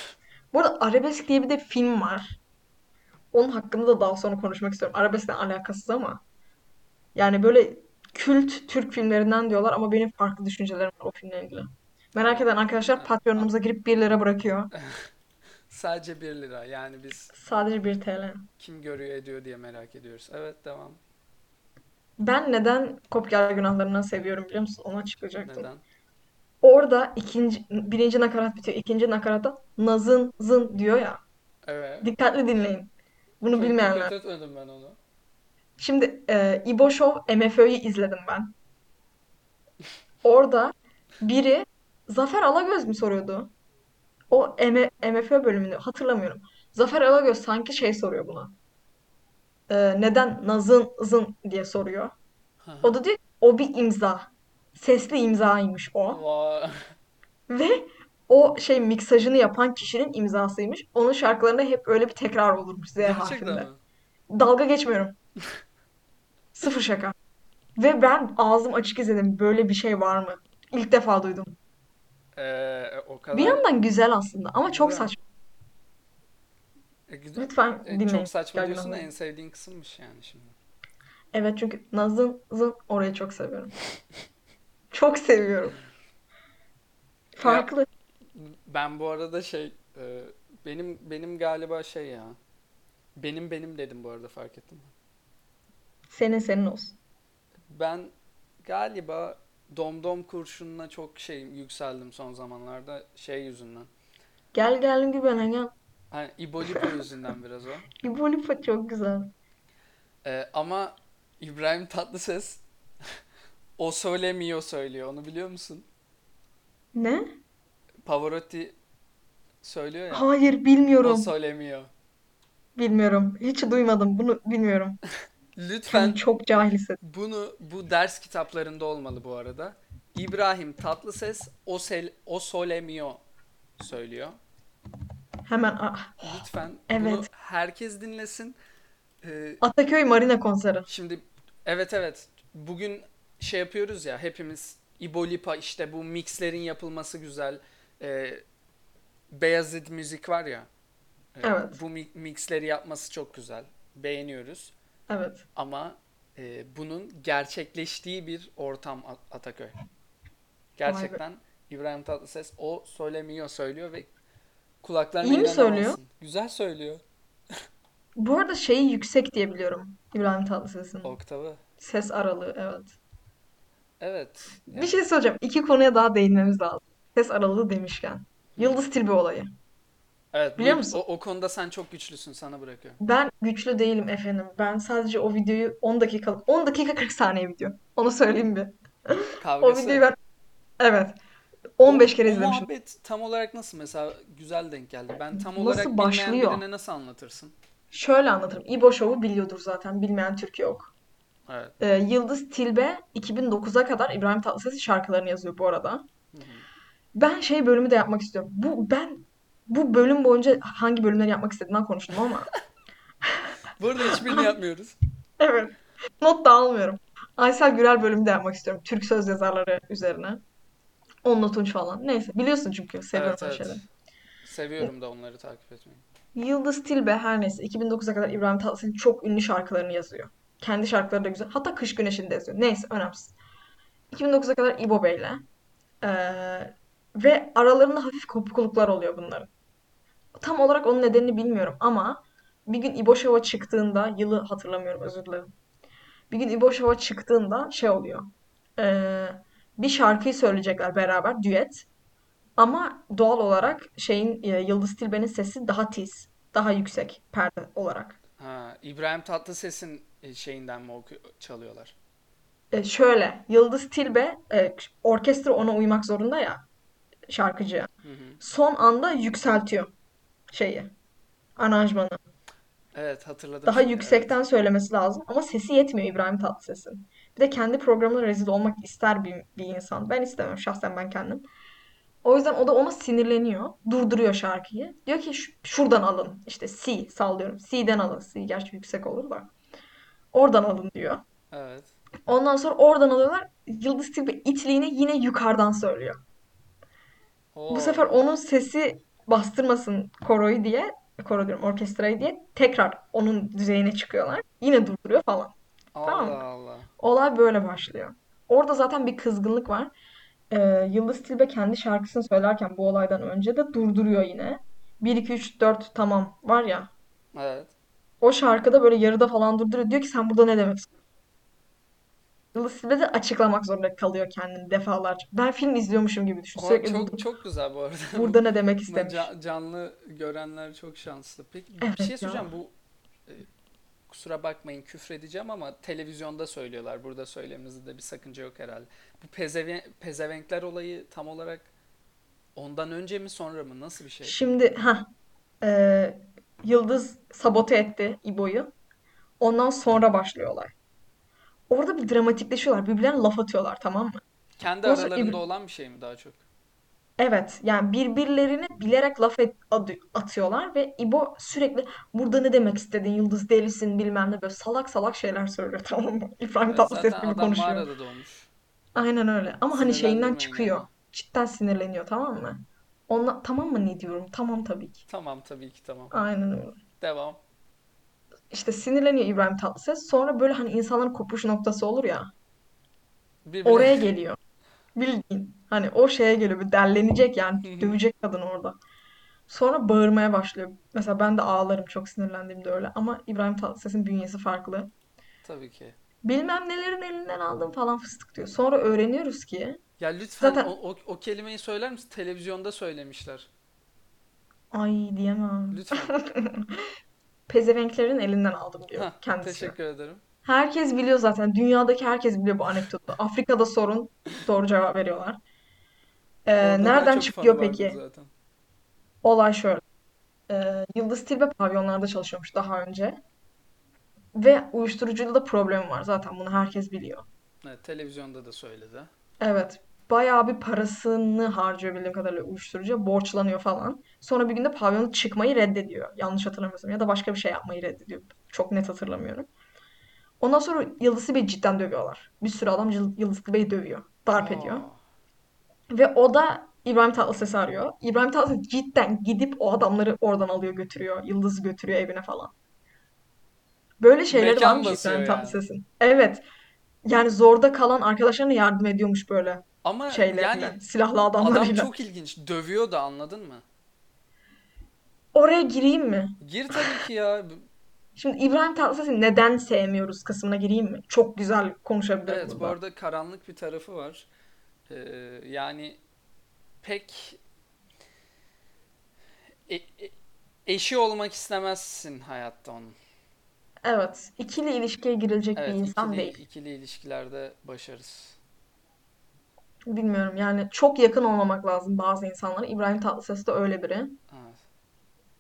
Bu arada Arabesk diye bir de film var. Onun hakkında da daha sonra konuşmak istiyorum. Arabeskle alakasız ama. Yani böyle kült Türk filmlerinden diyorlar ama benim farklı düşüncelerim var o filmle ilgili. Merak eden arkadaşlar Patreon'umuza girip 1 lira bırakıyor. Sadece 1 lira. Yani biz Sadece 1 TL. kim görüyor ediyor diye merak ediyoruz. Evet devam. Ben neden Kopya Günahlarından seviyorum biliyor musun? Onu açıklayacaktım. Neden? Orada ikinci, birinci nakarat bitiyor. İkinci nakaratta nazın zın diyor ya. Evet. Dikkatli dinleyin. Bunu Çok bilmeyenler. dikkat etmedim ben ona. Şimdi e, İbo Show MFÖ'yü izledim ben. Orada biri Zafer Alagöz mü soruyordu? O M MFÖ bölümünü hatırlamıyorum. Zafer Alagöz sanki şey soruyor buna. E, neden nazın zın diye soruyor. O da diyor o bir imza. Sesli imzaymış o. Ve o şey miksajını yapan kişinin imzasıymış. Onun şarkılarında hep öyle bir tekrar olurmuş Z harfinde. Dalga geçmiyorum. Sıfır şaka. Ve ben ağzım açık izledim. Böyle bir şey var mı? İlk defa duydum. Ee, o Bir kadar yandan güzel aslında ama çok güzel. saçma. E, güzel. Lütfen E, çok dinleyin. saçma Gergin diyorsun da olmayın. en sevdiğin kısımmış yani şimdi. Evet çünkü Naz'ın zın orayı çok seviyorum. Çok seviyorum. Farklı. ben bu arada şey e, benim benim galiba şey ya. Benim benim dedim bu arada fark ettim. Senin senin olsun. Ben galiba Domdom kurşununa çok şey yükseldim son zamanlarda şey yüzünden. Gel gel güvene gel. Hani İbo Lipo yüzünden biraz o. İbo Lipa çok güzel. Ee, ama İbrahim Tatlıses o söylemiyor söylüyor. Onu biliyor musun? Ne? Pavarotti söylüyor ya. Hayır O bilmiyorum. söylemiyor. Bilmiyorum. Hiç duymadım. Bunu bilmiyorum. Lütfen çok cahil hissettim. bunu bu ders kitaplarında olmalı bu arada. İbrahim Tatlıses o, sel, o söylemiyor söylüyor. Hemen ah, Lütfen bunu evet. herkes dinlesin. Ee, Ataköy Marina konseri. şimdi evet evet bugün şey yapıyoruz ya hepimiz İbo Lipa işte bu mixlerin yapılması güzel. Ee, Beyazıt müzik var ya e, Evet. bu mi- mixleri yapması çok güzel. Beğeniyoruz. Evet. Ama e, bunun gerçekleştiği bir ortam Ataköy. Gerçekten İbrahim Tatlıses o söylemiyor söylüyor ve kulaklarına İyi mi söylüyor? Güzel söylüyor. Bu arada şeyi yüksek diye biliyorum. İbrahim Tatlıses'in. Oktavı. Ses aralığı evet. Evet. Bir Yani şey soracağım. İki konuya daha değinmemiz lazım. Ses aralığı demişken. Yıldız Tilbe olayı. Evet Biliyor musun? O, o konuda sen çok güçlüsün. Sana bırakıyorum. Ben güçlü değilim efendim. Ben sadece o videoyu 10 dakikalık 10 dakika 40 saniye video. Onu söyleyeyim bir. O videoyu Kavgası. ben evet O, 15 kere o izlemişim. muhabbet tam olarak nasıl mesela güzel denk geldi. Ben tam olarak Nasıl bilmeyen başlıyor? birine nasıl anlatırsın? Şöyle anlatırım. İbo Show'u biliyordur zaten. Bilmeyen Türk yok. Evet. Ee, Yıldız Tilbe 2009'a kadar İbrahim Tatlıses'in şarkılarını yazıyor bu arada. Hı hı. Ben şey bölümü de yapmak istiyorum. Bu ben bu bölüm boyunca hangi bölümleri yapmak istediğimden konuştum ama Burada hiçbirini yapmıyoruz. evet. Not da almıyorum. Aysel Gürel bölümü de yapmak istiyorum. Türk söz yazarları üzerine. Onunla Tunç falan. Neyse biliyorsun çünkü seviyorum Evet şeyleri. evet. Seviyorum da onları takip etmeyi. Yıldız Tilbe her neyse 2009'a kadar İbrahim Tatlıses'in çok ünlü şarkılarını yazıyor. Kendi şarkıları da güzel. Hatta Kış Güneşi'ni de yazıyor. Neyse önemsiz. 2009'a kadar İbo Bey'le. Ee, ve aralarında hafif kopukluklar oluyor bunların. Tam olarak onun nedenini bilmiyorum ama bir gün İbo Show'a çıktığında, yılı hatırlamıyorum özür dilerim. Bir gün İbo Show'a çıktığında şey oluyor. Ee, bir şarkıyı söyleyecekler beraber, düet. Ama doğal olarak şeyin e, Yıldız Tilbe'nin sesi daha tiz, daha yüksek perde olarak. Ha, İbrahim Tatlıses'in e, şeyinden mi çalıyorlar? E, şöyle, Yıldız Tilbe e, orkestra ona uymak zorunda ya şarkıcıya. Hı hı. Son anda yükseltiyor şeyi, aranjmanı. Evet hatırladım Daha şimdi. Evet. yüksekten söylemesi lazım ama sesi yetmiyor İbrahim Tatlıses'in. Bir de kendi programına rezil olmak ister bir, bir insan. Ben istemem şahsen ben kendim. O yüzden o da ona sinirleniyor. Durduruyor şarkıyı. Diyor ki "Şu- şuradan alın. İşte C sallıyorum. C'den alın. C gerçi yüksek olur da. Oradan alın diyor. Evet. Ondan sonra oradan alıyorlar. Yıldız Tilbe itliğini yine yukarıdan söylüyor. Bu sefer Oo. onun sesi bastırmasın koroyu diye, koro diyorum orkestrayı diye tekrar onun düzeyine çıkıyorlar. Yine durduruyor falan. Tamam mı? Allah Allah. Olay böyle başlıyor. Orada zaten bir kızgınlık var. Ee, Yıldız Tilbe kendi şarkısını söylerken bu olaydan önce de durduruyor yine. 1 2 3 4 tamam var ya. Evet. O şarkıda böyle yarıda falan durduruyor. Diyor ki sen burada ne demek istiyorsun? De açıklamak zorunda kalıyor kendini defalarca. Ben film izliyormuşum gibi düşün. O Sürekli çok durdurup çok güzel bu arada. burada ne demek istemiş. ca- canlı görenler çok şanslı. Peki bir şey Evet soracağım. ya. Bu e, kusura bakmayın küfredeceğim ama televizyonda söylüyorlar. Burada söylememizde bir sakınca yok herhalde. Bu pezeve pezevenkler olayı tam olarak ondan önce mi sonra mı? Nasıl bir şey? Şimdi ha Yıldız sabote etti İbo'yu. Ondan sonra başlıyor olay. Orada bir dramatikleşiyorlar. Birbirlerine laf atıyorlar tamam mı? Kendi Ondan sonra aralarında İb- olan bir şey mi daha çok? Evet yani birbirlerine bilerek laf et- adı- atıyorlar ve İbo sürekli burada ne demek istedin Yıldız delisin bilmem ne böyle salak salak şeyler söylüyor tamam mı? İbrahim Evet, Tatlıses zaten gibi adam konuşuyor. mağarada doğmuş. Aynen öyle ama hani şeyinden Sinirlendirmeyin çıkıyor. yani. Cidden sinirleniyor tamam mı? Onla, tamam mı ne diyorum? Tamam tabii ki. Tamam tabii ki tamam. Aynen öyle. Devam. İşte sinirleniyor İbrahim Tatlıses. Sonra böyle hani insanların kopuş noktası olur ya. Birbirine Oraya geliyor. Bildiğin. Hani o şeye geliyor. Bir derlenecek yani. Dövecek kadın orada. Sonra bağırmaya başlıyor. Mesela ben de ağlarım çok sinirlendiğimde öyle. Ama İbrahim Tatlıses'in bünyesi farklı. tabii ki. Bilmem nelerin elinden aldım falan fıstık diyor. Sonra öğreniyoruz ki Ya lütfen o, zaten o, o kelimeyi söyler misin? Televizyonda söylemişler. ay diyemem. Lütfen. Pezevenklerin elinden aldım diyor Hah, kendisi. teşekkür ederim. Herkes biliyor zaten. Dünyadaki herkes biliyor bu anekdotu. Afrika'da sorun. Doğru cevap veriyorlar. Ee, Orada nereden çıkıyor peki? zaten. Olay şöyle. Ee, Yıldız Tilbe pavyonlarda çalışıyormuş daha önce. Ve uyuşturucuyla da problemi var. Zaten bunu herkes biliyor. Evet, televizyonda da söyledi. Evet. Bayağı bir parasını harcıyor bildiğim kadarıyla uyuşturucuya. Borçlanıyor falan. Sonra bir günde pavyonu çıkmayı reddediyor. Yanlış hatırlamıyorsam. Ya da başka bir şey yapmayı reddediyor. Çok net hatırlamıyorum. Ondan sonra Yıldız Tilbe'yi cidden dövüyorlar. Bir sürü adam Yıl- Yıldız Tilbe'yi dövüyor. Darp ediyor. Aa, Ve o da İbrahim Tatlıses'i arıyor. İbrahim Tatlıses cidden gidip o adamları oradan alıyor götürüyor. Yıldız'ı götürüyor evine falan. Böyle şeyleri mekan varmış İbrahim yani. Tatlıses'in. Evet. Yani zorda kalan arkadaşlarına yardım ediyormuş böyle Ama şeylerle, yani silahlı adam adamlarıyla. çok ilginç. Dövüyor da anladın mı? Oraya gireyim mi? Gir tabii ki ya. Şimdi İbrahim Tatlıses'i neden sevmiyoruz kısmına gireyim mi? Çok güzel konuşabilirim Evet, bu burada. arada karanlık bir tarafı var. Ee, yani pek e- e- eşi olmak istemezsin hayatta onun. Evet. ikili ilişkiye girilecek bir Evet, insan ikili değil. ikili ilişkilerde başarısız. Bilmiyorum yani çok yakın olmamak lazım bazı insanlara. İbrahim Tatlıses de öyle biri. Evet.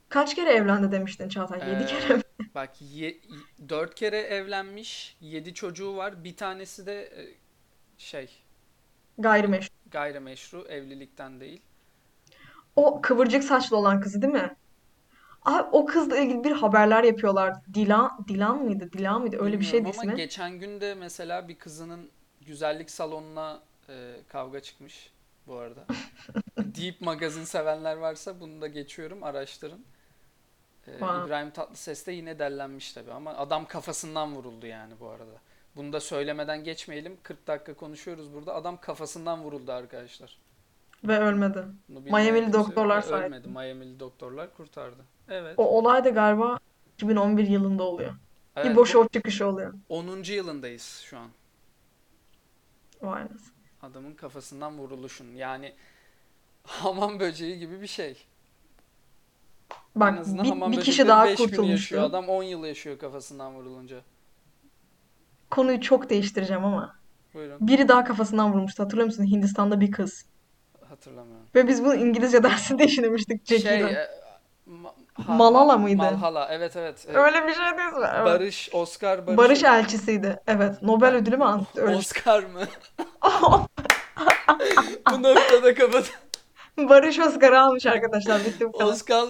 Kaç kere evlendi demiştin Çağatay? Yedi kere Ee, mi? bak ye, dört kere evlenmiş, yedi çocuğu var. Bir tanesi de e, şey Gayrimeşru. gayrimeşru, evlilikten değil. O kıvırcık saçlı olan kızı değil mi? Abi o kızla ilgili bir haberler yapıyorlar. Dilan, Dilan mıydı? Dilan mıydı? Öyle bir Bilmiyorum şeydi ama ismi. geçen gün de mesela bir kızının güzellik salonuna e, kavga çıkmış bu arada. Deep magazin sevenler varsa bunu da geçiyorum, araştırın. E, Wow. İbrahim Tatlıses de yine dellenmiş tabii ama adam kafasından vuruldu yani bu arada. Bunu da söylemeden geçmeyelim. 40 dakika konuşuyoruz burada. Adam kafasından vuruldu arkadaşlar. Ve ölmedi. Miami'li doktorlar sayesinde. ölmedi. Miami'li doktorlar kurtardı. Evet. O olay da galiba 2011 yılında oluyor. Evet, İbo Show çıkışı oluyor. 10. yılındayız şu an. Vay anasını. Adamın kafasından vuruluşun. Yani hamam böceği gibi bir şey. En Bak azından bir, hamam bir kişi daha 5 gün yaşıyor. kurtulmuştu. Adam 10 yıl yaşıyor kafasından vurulunca. Konuyu çok değiştireceğim ama. Buyurun. Biri daha kafasından vurmuştu. Hatırlıyor musun? Hindistan'da bir kız. Hatırlamıyorum. Ve biz bunu İngilizce dersinde işlemiştik Şey, Jackie'yle. e, ma- ha- Malala ma- mıydı? Malhala. Evet evet. E, Öyle bir şey değil mi? Evet. Barış, Oscar Barış. Barış elçisiydi. Evet. Nobel ödülü mü? Öyle şey. Oscar mı? Bu noktada kapat. Barış Oscar'ı almış arkadaşlar. Bitti bu kadar. Oscar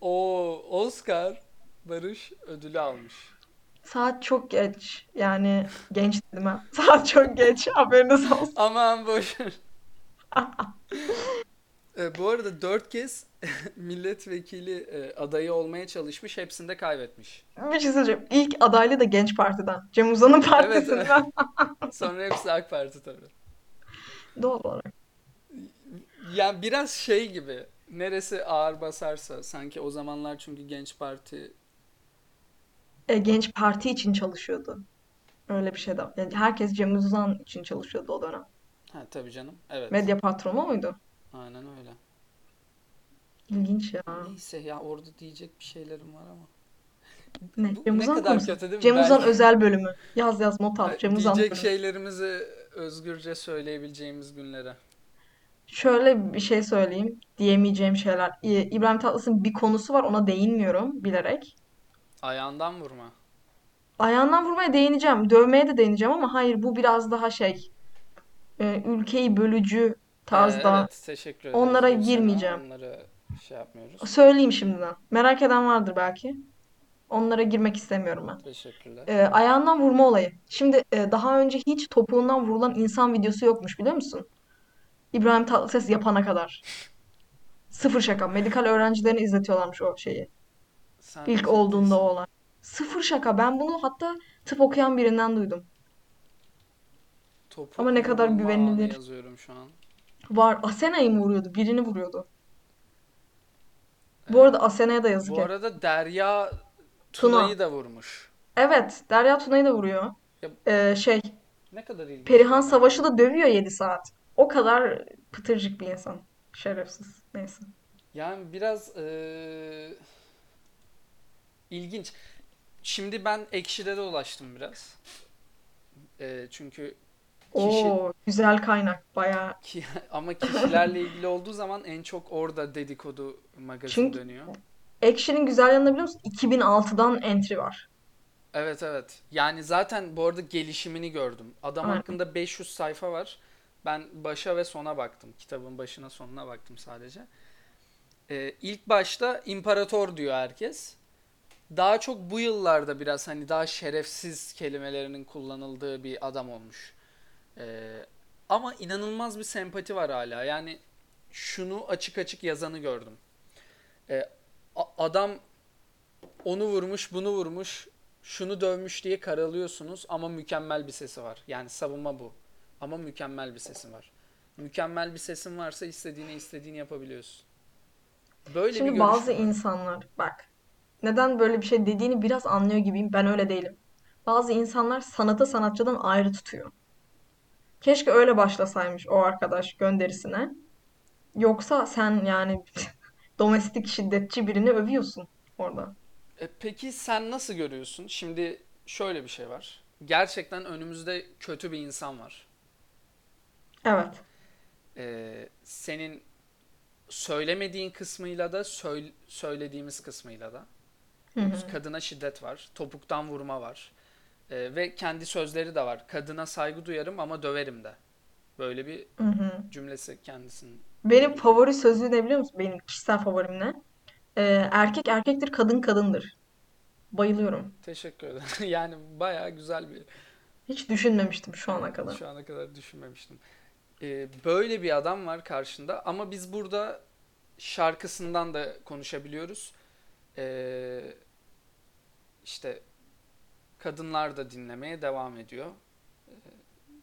o Oscar Barış ödülü almış. Saat çok geç. Yani genç dedim ha. Saat çok geç. Haberiniz olsun. Aman boş ver. E, bu arada dört kez milletvekili e, adayı olmaya çalışmış. Hepsinde kaybetmiş. Bir şey söyleyeceğim. İlk adaylı da Genç Parti'den. Cem Uzan'ın Evet, evet. partisinden. Sonra hepsi AK Parti tabii. Doğal olarak. Yani biraz şey gibi. Neresi ağır basarsa sanki o zamanlar çünkü Genç Parti E, Genç Parti için çalışıyordu. Öyle bir şey de. Yani herkes Cem Uzan için çalışıyordu o dönem. ha tabii canım. Evet. Medya patronu muydu? Aynen öyle. İlginç ya. Neyse ya orada diyecek bir şeylerim var ama. Ne? Bu Cem ne Uzan kadar konusu. kötü değil mi? Cem Uzan Belki özel bölümü. Yaz yaz not al. Cem Uzan diyecek bölümü. şeylerimizi özgürce söyleyebileceğimiz günlere. Şöyle bir şey söyleyeyim. Diyemeyeceğim şeyler. İ- İbrahim Tatlıses'in bir konusu var. Ona değinmiyorum bilerek. Ayağından vurma. Ayağından vurmaya değineceğim. Dövmeye de değineceğim ama hayır bu biraz daha şey. e, ülkeyi bölücü tarzda. evet, teşekkür ederiz Onlara girmeyeceğim. Onlara şey yapmıyoruz. Söyleyeyim şimdiden. Merak eden vardır belki. Onlara girmek istemiyorum ben. Teşekkürler. Ee, ayağından vurma olayı. Şimdi e, daha önce hiç topuğundan vurulan insan videosu yokmuş biliyor musun? İbrahim Tatlıses yapana kadar. Sıfır şaka. Medikal öğrencilerine izletiyorlarmış o şeyi. Sen İlk olduğunda o olay. Sıfır şaka. Ben bunu hatta tıp okuyan birinden duydum. Topuk Ama ne kadar güvenilir. yazıyorum şu an. Var. Asena'yı mı vuruyordu? Birini vuruyordu. Bu arada Asena'ya da yazık bu arada Derya Tuna. Tuna'yı da vurmuş. Evet. Derya Tuna'yı da vuruyor. Ya, Ee, şey. ne kadar ilginç Perihan Savaş'ı da dövüyor 7 saat. O kadar pıtırcık bir insan. Şerefsiz. Neyse. Yani biraz eee, ilginç. Şimdi ben Ekşi'de de ulaştım biraz. Eee, çünkü kişi Oo, güzel kaynak. Bayağı. ki, ama kişilerle ilgili olduğu zaman en çok orada dedikodu magazin Çünkü dönüyor. Action'in güzel yanını biliyor musun? 2006'dan entry var. Evet evet. Yani zaten bu arada gelişimini gördüm. Adam Aynen. hakkında 500 sayfa var. Ben başa ve sona baktım. Kitabın başına sonuna baktım sadece. Ee, ilk başta imparator diyor herkes. Daha çok bu yıllarda biraz hani daha şerefsiz kelimelerinin kullanıldığı bir adam olmuş. Ee, ama inanılmaz bir sempati var hala. Yani şunu açık açık yazanı gördüm. Ee, adam onu vurmuş, bunu vurmuş, şunu dövmüş diye karalıyorsunuz ama mükemmel bir sesi var. Yani savunma bu. Ama mükemmel bir sesin var. Mükemmel bir sesin varsa istediğini istediğini yapabiliyorsun. Böyle bir Şimdi görüş bazı var? insanlar bak neden böyle bir şey dediğini biraz anlıyor gibiyim. Ben öyle değilim. Bazı insanlar sanatı sanatçıdan ayrı tutuyor. Keşke öyle başlasaymış o arkadaş gönderisine. Yoksa sen yani domestik şiddetçi birini övüyorsun orada. E, peki sen nasıl görüyorsun? Şimdi şöyle bir şey var. Gerçekten önümüzde kötü bir insan var. Evet. E, senin söylemediğin kısmıyla da söyle- söylediğimiz kısmıyla da. Hı hı. Kadına şiddet var, topuktan vurma var. E, ve kendi sözleri de var. Kadına saygı duyarım ama döverim de. Böyle bir Hı hı. cümlesi kendisinin. Benim favori sözü ne biliyor musun? Benim kişisel favorim ne? Ee, erkek erkektir, kadın kadındır. Bayılıyorum. Teşekkür ederim. Yani bayağı güzel bir Hiç düşünmemiştim şu ana kadar. şu ana kadar düşünmemiştim. E, böyle bir adam var karşında ama biz burada şarkısından da konuşabiliyoruz. E, işte kadınlar da dinlemeye devam ediyor.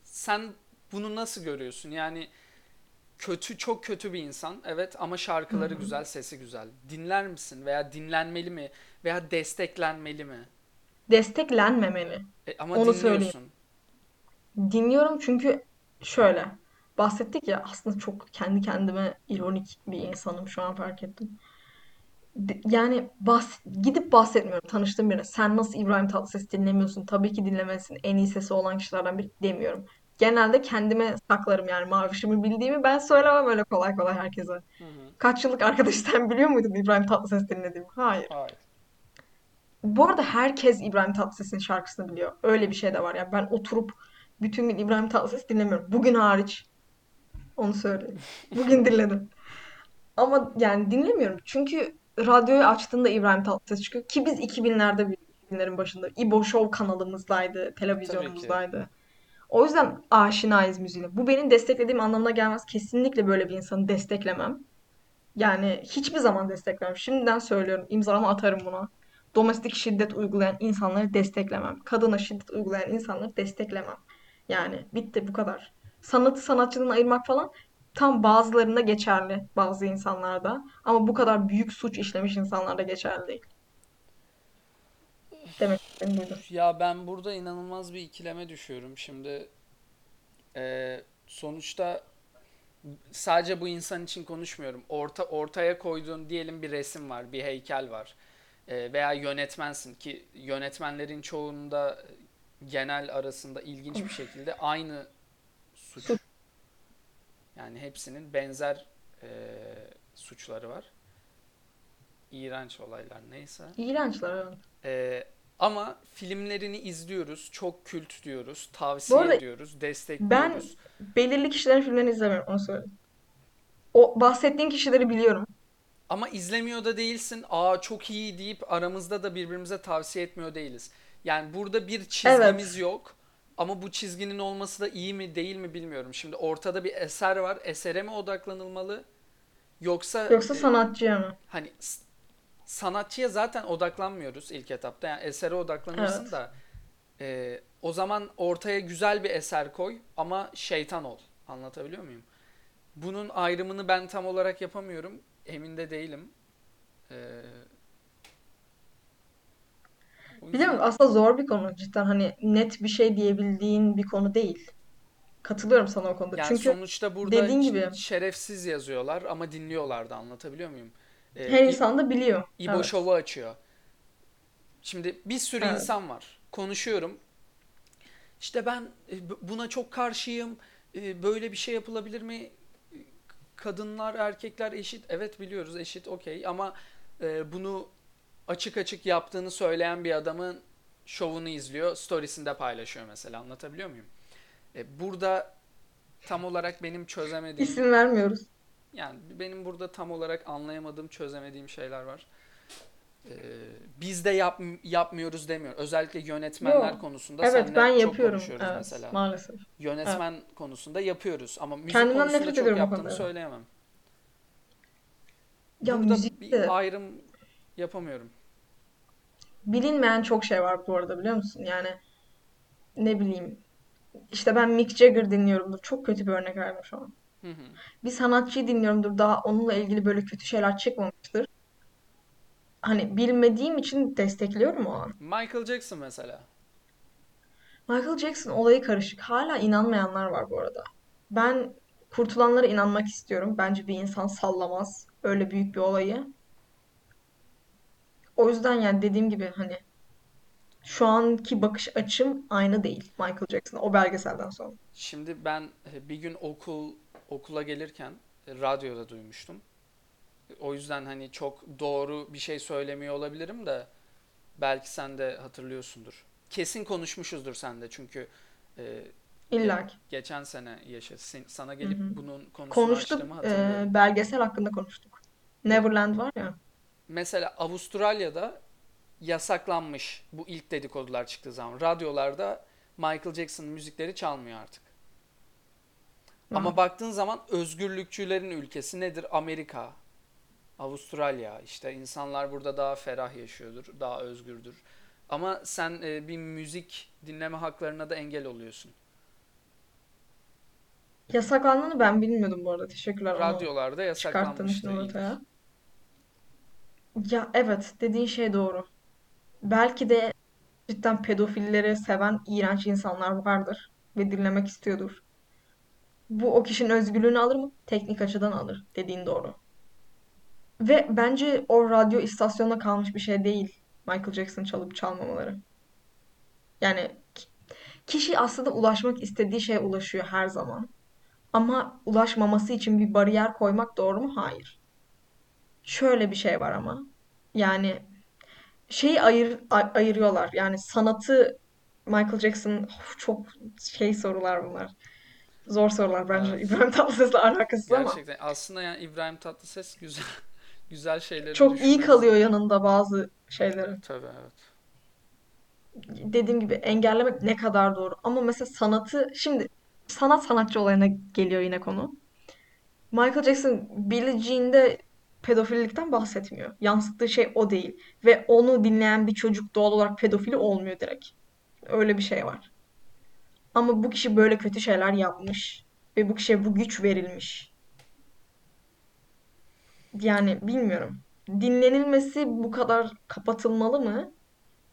Sen bunu nasıl görüyorsun? Yani kötü çok kötü bir insan evet ama şarkıları hı. güzel, sesi güzel. Dinler misin veya dinlenmeli mi veya desteklenmeli mi? Desteklenmemeli. E, ama Onu söyleyeyim. dinliyorsun. Dinliyorum çünkü şöyle. Bahsettik ya aslında çok kendi kendime ironik bir insanım şu an fark ettim. De- Yani bahs gidip bahsetmiyorum tanıştığım birine. Sen nasıl İbrahim Tatlıses dinlemiyorsun? Tabii ki dinlemelisin. En iyi sesi olan kişilerden biri demiyorum. Genelde kendime saklarım yani mavişimi bildiğimi ben söylemem öyle kolay kolay herkese. Hı hı. Kaç yıllık arkadaş sen biliyor muydun İbrahim Tatlıses dinlediğimi? Hayır. Hayır. Bu arada herkes İbrahim Tatlıses'in şarkısını biliyor. Öyle bir şey de var. Yani ben oturup bütün gün İbrahim Tatlıses dinlemiyorum. Bugün hariç. Onu söyleyeyim. Bugün dinledim. Ama yani dinlemiyorum. Çünkü radyoyu açtığında İbrahim Tatlıses çıkıyor. Ki biz 2000'lerde büyüdük. 2000'lerin başında. İbo Show kanalımızdaydı. Televizyonumuzdaydı. O yüzden aşinayız müziğine. Bu benim desteklediğim anlamına gelmez. Kesinlikle böyle bir insanı desteklemem. Yani hiçbir zaman desteklemem. Şimdiden söylüyorum. İmzamı atarım buna. Domestik şiddet uygulayan insanları desteklemem. Kadına şiddet uygulayan insanları desteklemem. Yani bitti bu kadar. Sanatı sanatçıdan ayırmak falan tam bazılarında geçerli bazı insanlarda. Ama bu kadar büyük suç işlemiş insanlarda geçerli değil. Demek istediğim buydu. Ya ben burada inanılmaz bir ikileme düşüyorum. Şimdi e, sonuçta sadece bu insan için konuşmuyorum. Orta ortaya koyduğun diyelim bir resim var, bir heykel var. E, veya yönetmensin ki yönetmenlerin çoğunda genel arasında ilginç bir şekilde aynı suç. Yani hepsinin benzer e, suçları var. İğrenç olaylar neyse. İğrençler evet. Ama filmlerini izliyoruz, çok kült diyoruz, Bu tavsiye arada ediyoruz, ben destekliyoruz. belirli kişilerin filmlerini izlemiyorum onu söyleyeyim. O bahsettiğin kişileri biliyorum. Ama izlemiyor da değilsin. Aa çok iyi deyip aramızda da birbirimize tavsiye etmiyor değiliz. Yani burada bir çizgimiz Evet. yok. Ama bu çizginin olması da iyi mi değil mi bilmiyorum. Şimdi ortada bir eser var. Esere mi odaklanılmalı? Yoksa Yoksa e, sanatçıya mı? hani s- sanatçıya zaten odaklanmıyoruz ilk etapta. Yani esere odaklanırsın Evet. da e, o zaman ortaya güzel bir eser koy ama şeytan ol. Anlatabiliyor muyum? Bunun ayrımını ben tam olarak yapamıyorum. Emin de değilim. E, yüzden musun? Aslında zor bir konu cidden. Hani net bir şey diyebildiğin bir konu değil. Katılıyorum sana o konuda. yani Çünkü sonuçta burada dediğin gibi şerefsiz yazıyorlar ama dinliyorlar da anlatabiliyor muyum? E, her İ- insan da biliyor. İbo Evet. Show'u açıyor. Şimdi bir sürü Evet. insan var. Konuşuyorum. İşte ben e, buna çok karşıyım. E, Böyle bir şey yapılabilir mi? Kadınlar, erkekler eşit. Evet biliyoruz eşit, okey. Ama e, bunu açık açık yaptığını söyleyen bir adamın şovunu izliyor, storiesinde paylaşıyor mesela. Anlatabiliyor muyum? Burada tam olarak benim çözemediğim, İsim vermiyoruz. Yani benim burada tam olarak anlayamadığım, çözemediğim şeyler var. Ee, biz de yap, yapmıyoruz demiyor. Özellikle yönetmenler Yok. konusunda Evet ben seninle çok yapıyorum. konuşuyoruz Evet mesela. maalesef. Evet. Yönetmen konusunda yapıyoruz ama müzik Kendimden konusunda çok konuda. söyleyemem. Ya Burada müzikte bir ayrım yapamıyorum. bilinmeyen çok şey var bu arada biliyor musun? Yani ne bileyim. İşte ben Mick Jagger dinliyorumdur. Çok kötü bir örnek verdim şu an. Hı hı. Bir sanatçıyı dinliyorumdur. Daha onunla ilgili böyle kötü şeyler çıkmamıştır. Hani bilmediğim için destekliyorum o an. Michael Jackson mesela. Michael Jackson olayı karışık. Hala inanmayanlar var bu arada. Ben kurtulanlara inanmak istiyorum. Bence bir insan sallamaz öyle büyük bir olayı. O yüzden yani dediğim gibi hani şu anki bakış açım aynı değil Michael Jackson'a o belgeselden sonra. Şimdi ben bir gün okul okula gelirken e, radyoda duymuştum. O yüzden hani çok doğru bir şey söylemiyor olabilirim de belki sen de hatırlıyorsundur. Kesin konuşmuşuzdur sen de çünkü e, İlla ki. geçen sene yaşa sana gelip hı. bunun konusunu Konuştuk. açtığımı e, hatırlıyorum. belgesel hakkında konuştuk. E, Neverland var ya. mesela Avustralya'da yasaklanmış bu ilk dedikodular çıktığı zaman radyolarda Michael Jackson müzikleri çalmıyor artık. Ama baktığın zaman özgürlükçülerin ülkesi nedir? Amerika, Avustralya. İşte insanlar burada daha ferah yaşıyordur, daha özgürdür. Ama sen e, bir müzik dinleme haklarına da engel oluyorsun. Yasaklandığını ben bilmiyordum bu arada. Teşekkürler onu Radyolarda çıkarttığın için yasaklanmıştı ilk. ortaya. Ya evet dediğin şey doğru. Belki de cidden pedofilleri seven iğrenç insanlar vardır ve dinlemek istiyordur. Bu o kişinin özgürlüğünü alır mı? Teknik açıdan alır. Dediğin doğru. Ve bence o radyo istasyonuna kalmış bir şey değil. Michael Jackson çalıp çalmamaları. Yani ki- kişi aslında ulaşmak istediği şeye ulaşıyor her zaman. Ama ulaşmaması için bir bariyer koymak doğru mu? Hayır. Şöyle bir şey var ama. Yani şeyi ayır, ayırıyorlar. Yani sanatı Michael Jackson Of, çok şey sorular bunlar. Zor sorular bence Evet. İbrahim Tatlıses'le alakasız ama Gerçekten aslında yani İbrahim Tatlıses güzel güzel şeyleri çok iyi kalıyor yanında bazı şeyleri. Tabii evet. Dediğim gibi engellemek ne kadar doğru. Ama mesela sanatı şimdi sanat sanatçı olayına geliyor yine konu. Michael Jackson Billie Jean'de pedofillikten bahsetmiyor. Yansıttığı şey o değil. Ve onu dinleyen bir çocuk doğal olarak pedofili olmuyor direkt. Öyle bir şey var. Ama bu kişi böyle kötü şeyler yapmış. Ve bu kişiye bu güç verilmiş. Yani bilmiyorum. Dinlenilmesi bu kadar kapatılmalı mı?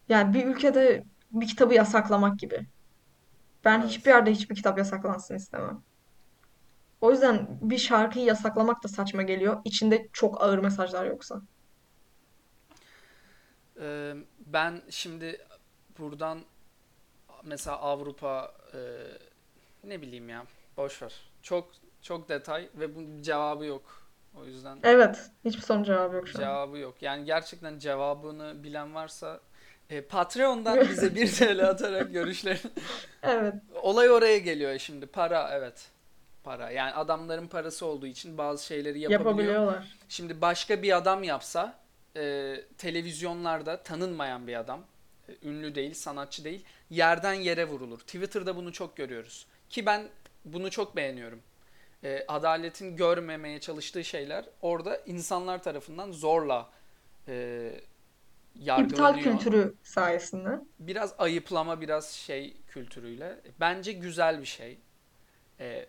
Yani bir ülkede bir kitabı yasaklamak gibi. Ben hiçbir Evet. yerde hiçbir kitap yasaklansın istemem. O yüzden bir şarkıyı yasaklamak da saçma geliyor. İçinde çok ağır mesajlar yoksa. Ee, ben şimdi buradan mesela Avrupa e, ne bileyim ya boş ver. Çok çok detay ve bunun cevabı yok. O yüzden Evet, hiçbir sorun cevabı yok şu an. cevabı yok. Yani gerçekten cevabını bilen varsa e, Patreon'dan bize 1 TL atarak görüşlerini. Evet. Olay oraya geliyor şimdi. Para evet. para. Yani adamların parası olduğu için bazı şeyleri yapabiliyor. Yapabiliyorlar. Şimdi başka bir adam yapsa e, televizyonlarda tanınmayan bir adam, ünlü değil, sanatçı değil, yerden yere vurulur. Twitter'da bunu çok görüyoruz. Ki ben bunu çok beğeniyorum. E, adaletin görmemeye çalıştığı şeyler orada insanlar tarafından zorla e, İptal yargılanıyor. kültürü sayesinde. Biraz ayıplama, biraz şey kültürüyle. Bence güzel bir şey. E,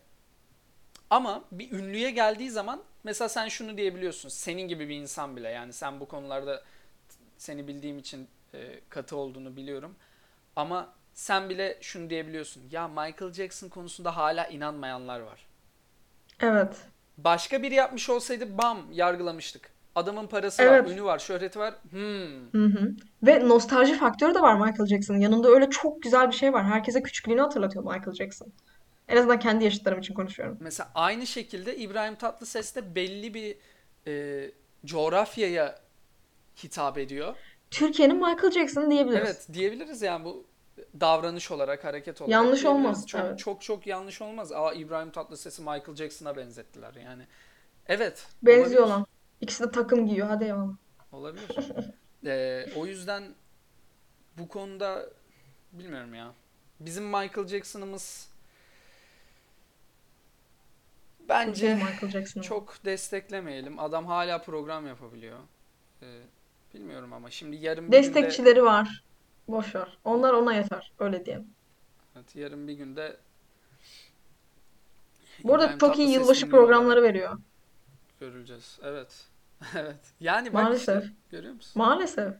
ama bir ünlüye geldiği zaman mesela sen şunu diyebiliyorsun. Senin gibi bir insan bile yani sen bu konularda seni bildiğim için e, katı olduğunu biliyorum. Ama sen bile şunu diyebiliyorsun. Ya Michael Jackson konusunda hala inanmayanlar var. Evet. Başka biri yapmış olsaydı bam yargılamıştık. Adamın parası var, Evet. ünü var, şöhreti var. Hmm. Hı hı. Ve nostalji faktörü de var Michael Jackson'ın. Yanında öyle çok güzel bir şey var. Herkese küçüklüğünü hatırlatıyor Michael Jackson. En azından kendi yaşıtlarım için konuşuyorum. Mesela aynı şekilde İbrahim Tatlıses de belli bir e, coğrafyaya hitap ediyor. Türkiye'nin Michael Jackson diyebiliriz. Evet diyebiliriz yani bu davranış olarak, hareket olarak Yanlış olmaz, Çok evet. çok çok yanlış olmaz. Aa İbrahim Tatlıses'i Michael Jackson'a benzettiler yani. Evet, Benziyor olabilir. lan. İkisi de takım giyiyor. Hadi eyvallah. Olabilir. Ee, o yüzden bu konuda bilmiyorum ya. Bizim Michael Jackson'ımız bence Michael Jackson'ı. çok desteklemeyelim. Adam hala program yapabiliyor. Ee, bilmiyorum ama şimdi yarın bir günde Destekçileri var. Boş ver. Onlar ona yeter. Öyle diyelim. evet, yarın bir günde Bu arada İbrahim çok iyi yılbaşı ünlü programları veriyor. görüleceğiz. Evet. Evet. Yani bak Maalesef. işte görüyor musun? Maalesef.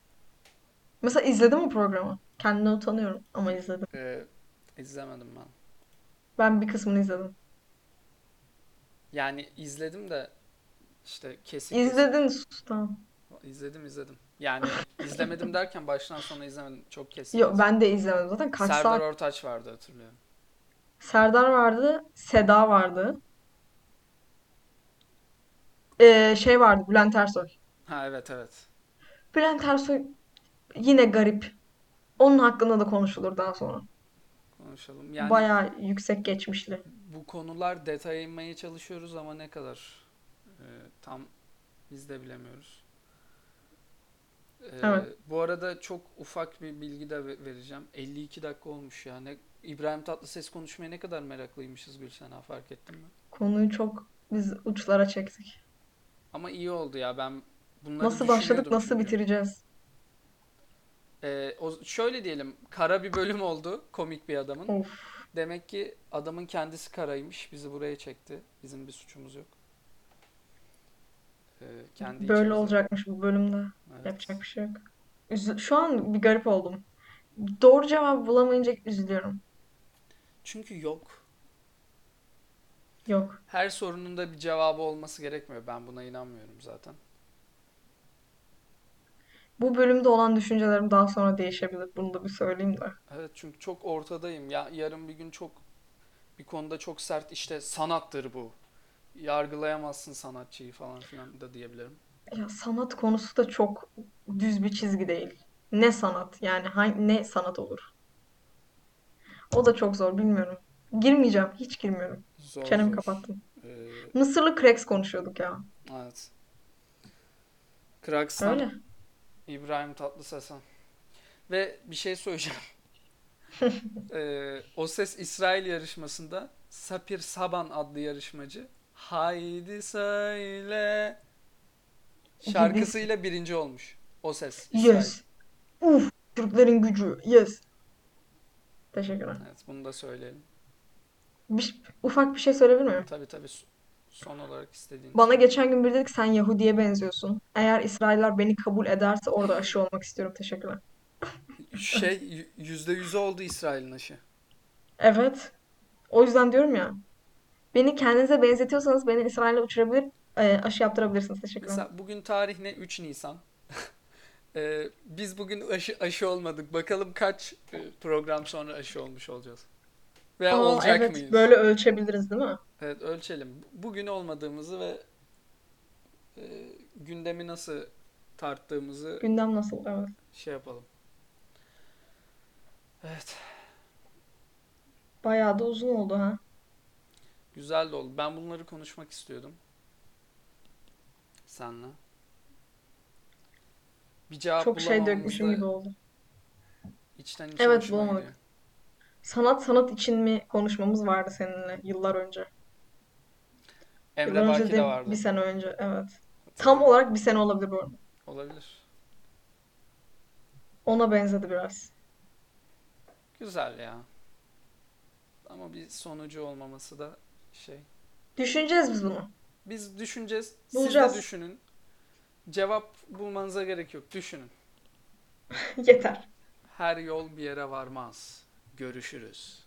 Mesela izledim mi programı? Kendine utanıyorum ama izledim. Ee, izlemedim ben. Ben bir kısmını izledim. Yani izledim de işte kesik kesik İzledin sus tamam. İzledim izledim. Yani izlemedim derken baştan sona izlemedim. Çok kesin Yok ben de izlemedim. Zaten kaç Serdar saat? Ortaç vardı hatırlıyorum. Serdar vardı. Seda vardı. Ee, şey vardı. Bülent Ersoy. Ha evet evet. Bülent Ersoy yine garip. Onun hakkında da konuşulur daha sonra. Konuşalım. Yani Bayağı yüksek geçmişli. bu konular detaya inmeye çalışıyoruz ama ne kadar e, tam biz de bilemiyoruz. E, Evet. bu arada çok ufak bir bilgi de ve- vereceğim. 52 dakika olmuş ya. Ne, İbrahim Tatlıses konuşmaya ne kadar meraklıymışız Gülsena fark ettin mi? Konuyu çok biz uçlara çektik. Ama iyi oldu ya ben bunları Nasıl başladık, nasıl çünkü. bitireceğiz? Ee, o, şöyle diyelim kara bir bölüm oldu komik bir adamın. Of. Demek ki adamın kendisi karaymış bizi buraya çekti. Bizim bir suçumuz yok. Ee, kendi Böyle içimizde. olacakmış bu bölümde. Evet. Yapacak bir şey yok. Üzü- Şu an bir garip oldum. Doğru cevabı bulamayınca üzülüyorum. Çünkü yok. Yok. Her sorunun da bir cevabı olması gerekmiyor. Ben buna inanmıyorum zaten. Bu bölümde olan düşüncelerim daha sonra değişebilir. Bunu da bir söyleyeyim de. Evet çünkü çok ortadayım. Ya yarın bir gün çok bir konuda çok sert işte sanattır bu. Yargılayamazsın sanatçıyı falan filan da diyebilirim. Ya sanat konusu da çok düz bir çizgi değil. Ne sanat? Yani hangi, ne sanat olur? O da çok zor bilmiyorum. Girmeyeceğim. Hiç girmiyorum. Zor Çenemi zor. kapattım. Ee, Mısırlı Cracks konuşuyorduk ya. evet. Kraks'tan Öyle. İbrahim Tatlıses'e. Ve bir şey söyleyeceğim. Ee, O Ses İsrail yarışmasında Sapir Saban adlı yarışmacı Haydi söyle şarkısıyla birinci olmuş. O Ses İsrail. Yes. Uf. Türklerin gücü. Yes. Teşekkürler. Evet bunu da söyleyelim. Bir, ufak bir şey söyleyebilir miyim? Tabii tabii son olarak istediğin Bana söyle. geçen gün biri dedi ki sen Yahudi'ye benziyorsun. Eğer İsrailler beni kabul ederse orada aşı olmak istiyorum. Teşekkürler. Şey yüzde yüzü oldu İsrail'in aşı. Evet. O yüzden diyorum ya. Beni kendinize benzetiyorsanız beni İsrail'e uçurabilir, e, aşı yaptırabilirsiniz. Teşekkürler. Mesela bugün tarih ne? 3 Nisan. Ee, biz bugün aşı, aşı olmadık. Bakalım kaç e, program sonra aşı olmuş olacağız. Veya Aa, olacak evet, mıyız? böyle ölçebiliriz değil mi? Evet ölçelim. Bugün olmadığımızı ve e, gündemi nasıl tarttığımızı Gündem nasıl? Evet. şey yapalım. Evet. Bayağı da uzun oldu ha. Güzel de oldu. Ben bunları konuşmak istiyordum. Senle. Bir cevap Çok şey bulamamamız dökmüşüm da gibi oldu. içten içe Evet, hoşuma bulamadık. gidiyor. Sanat sanat için mi konuşmamız vardı seninle yıllar önce. Emre Yıllar önce Baki de de vardı. bir sene önce. Evet. Tam Hatırlıyorum. olarak bir sene olabilir bu arada. Olabilir. Ona benzedi biraz. Güzel ya. Ama bir sonucu olmaması da şey. Düşüneceğiz biz bunu. Biz düşüneceğiz. Siz de Bulacağız. düşünün. Cevap bulmanıza gerek yok. Düşünün. Yeter. Her yol bir yere varmaz. Görüşürüz.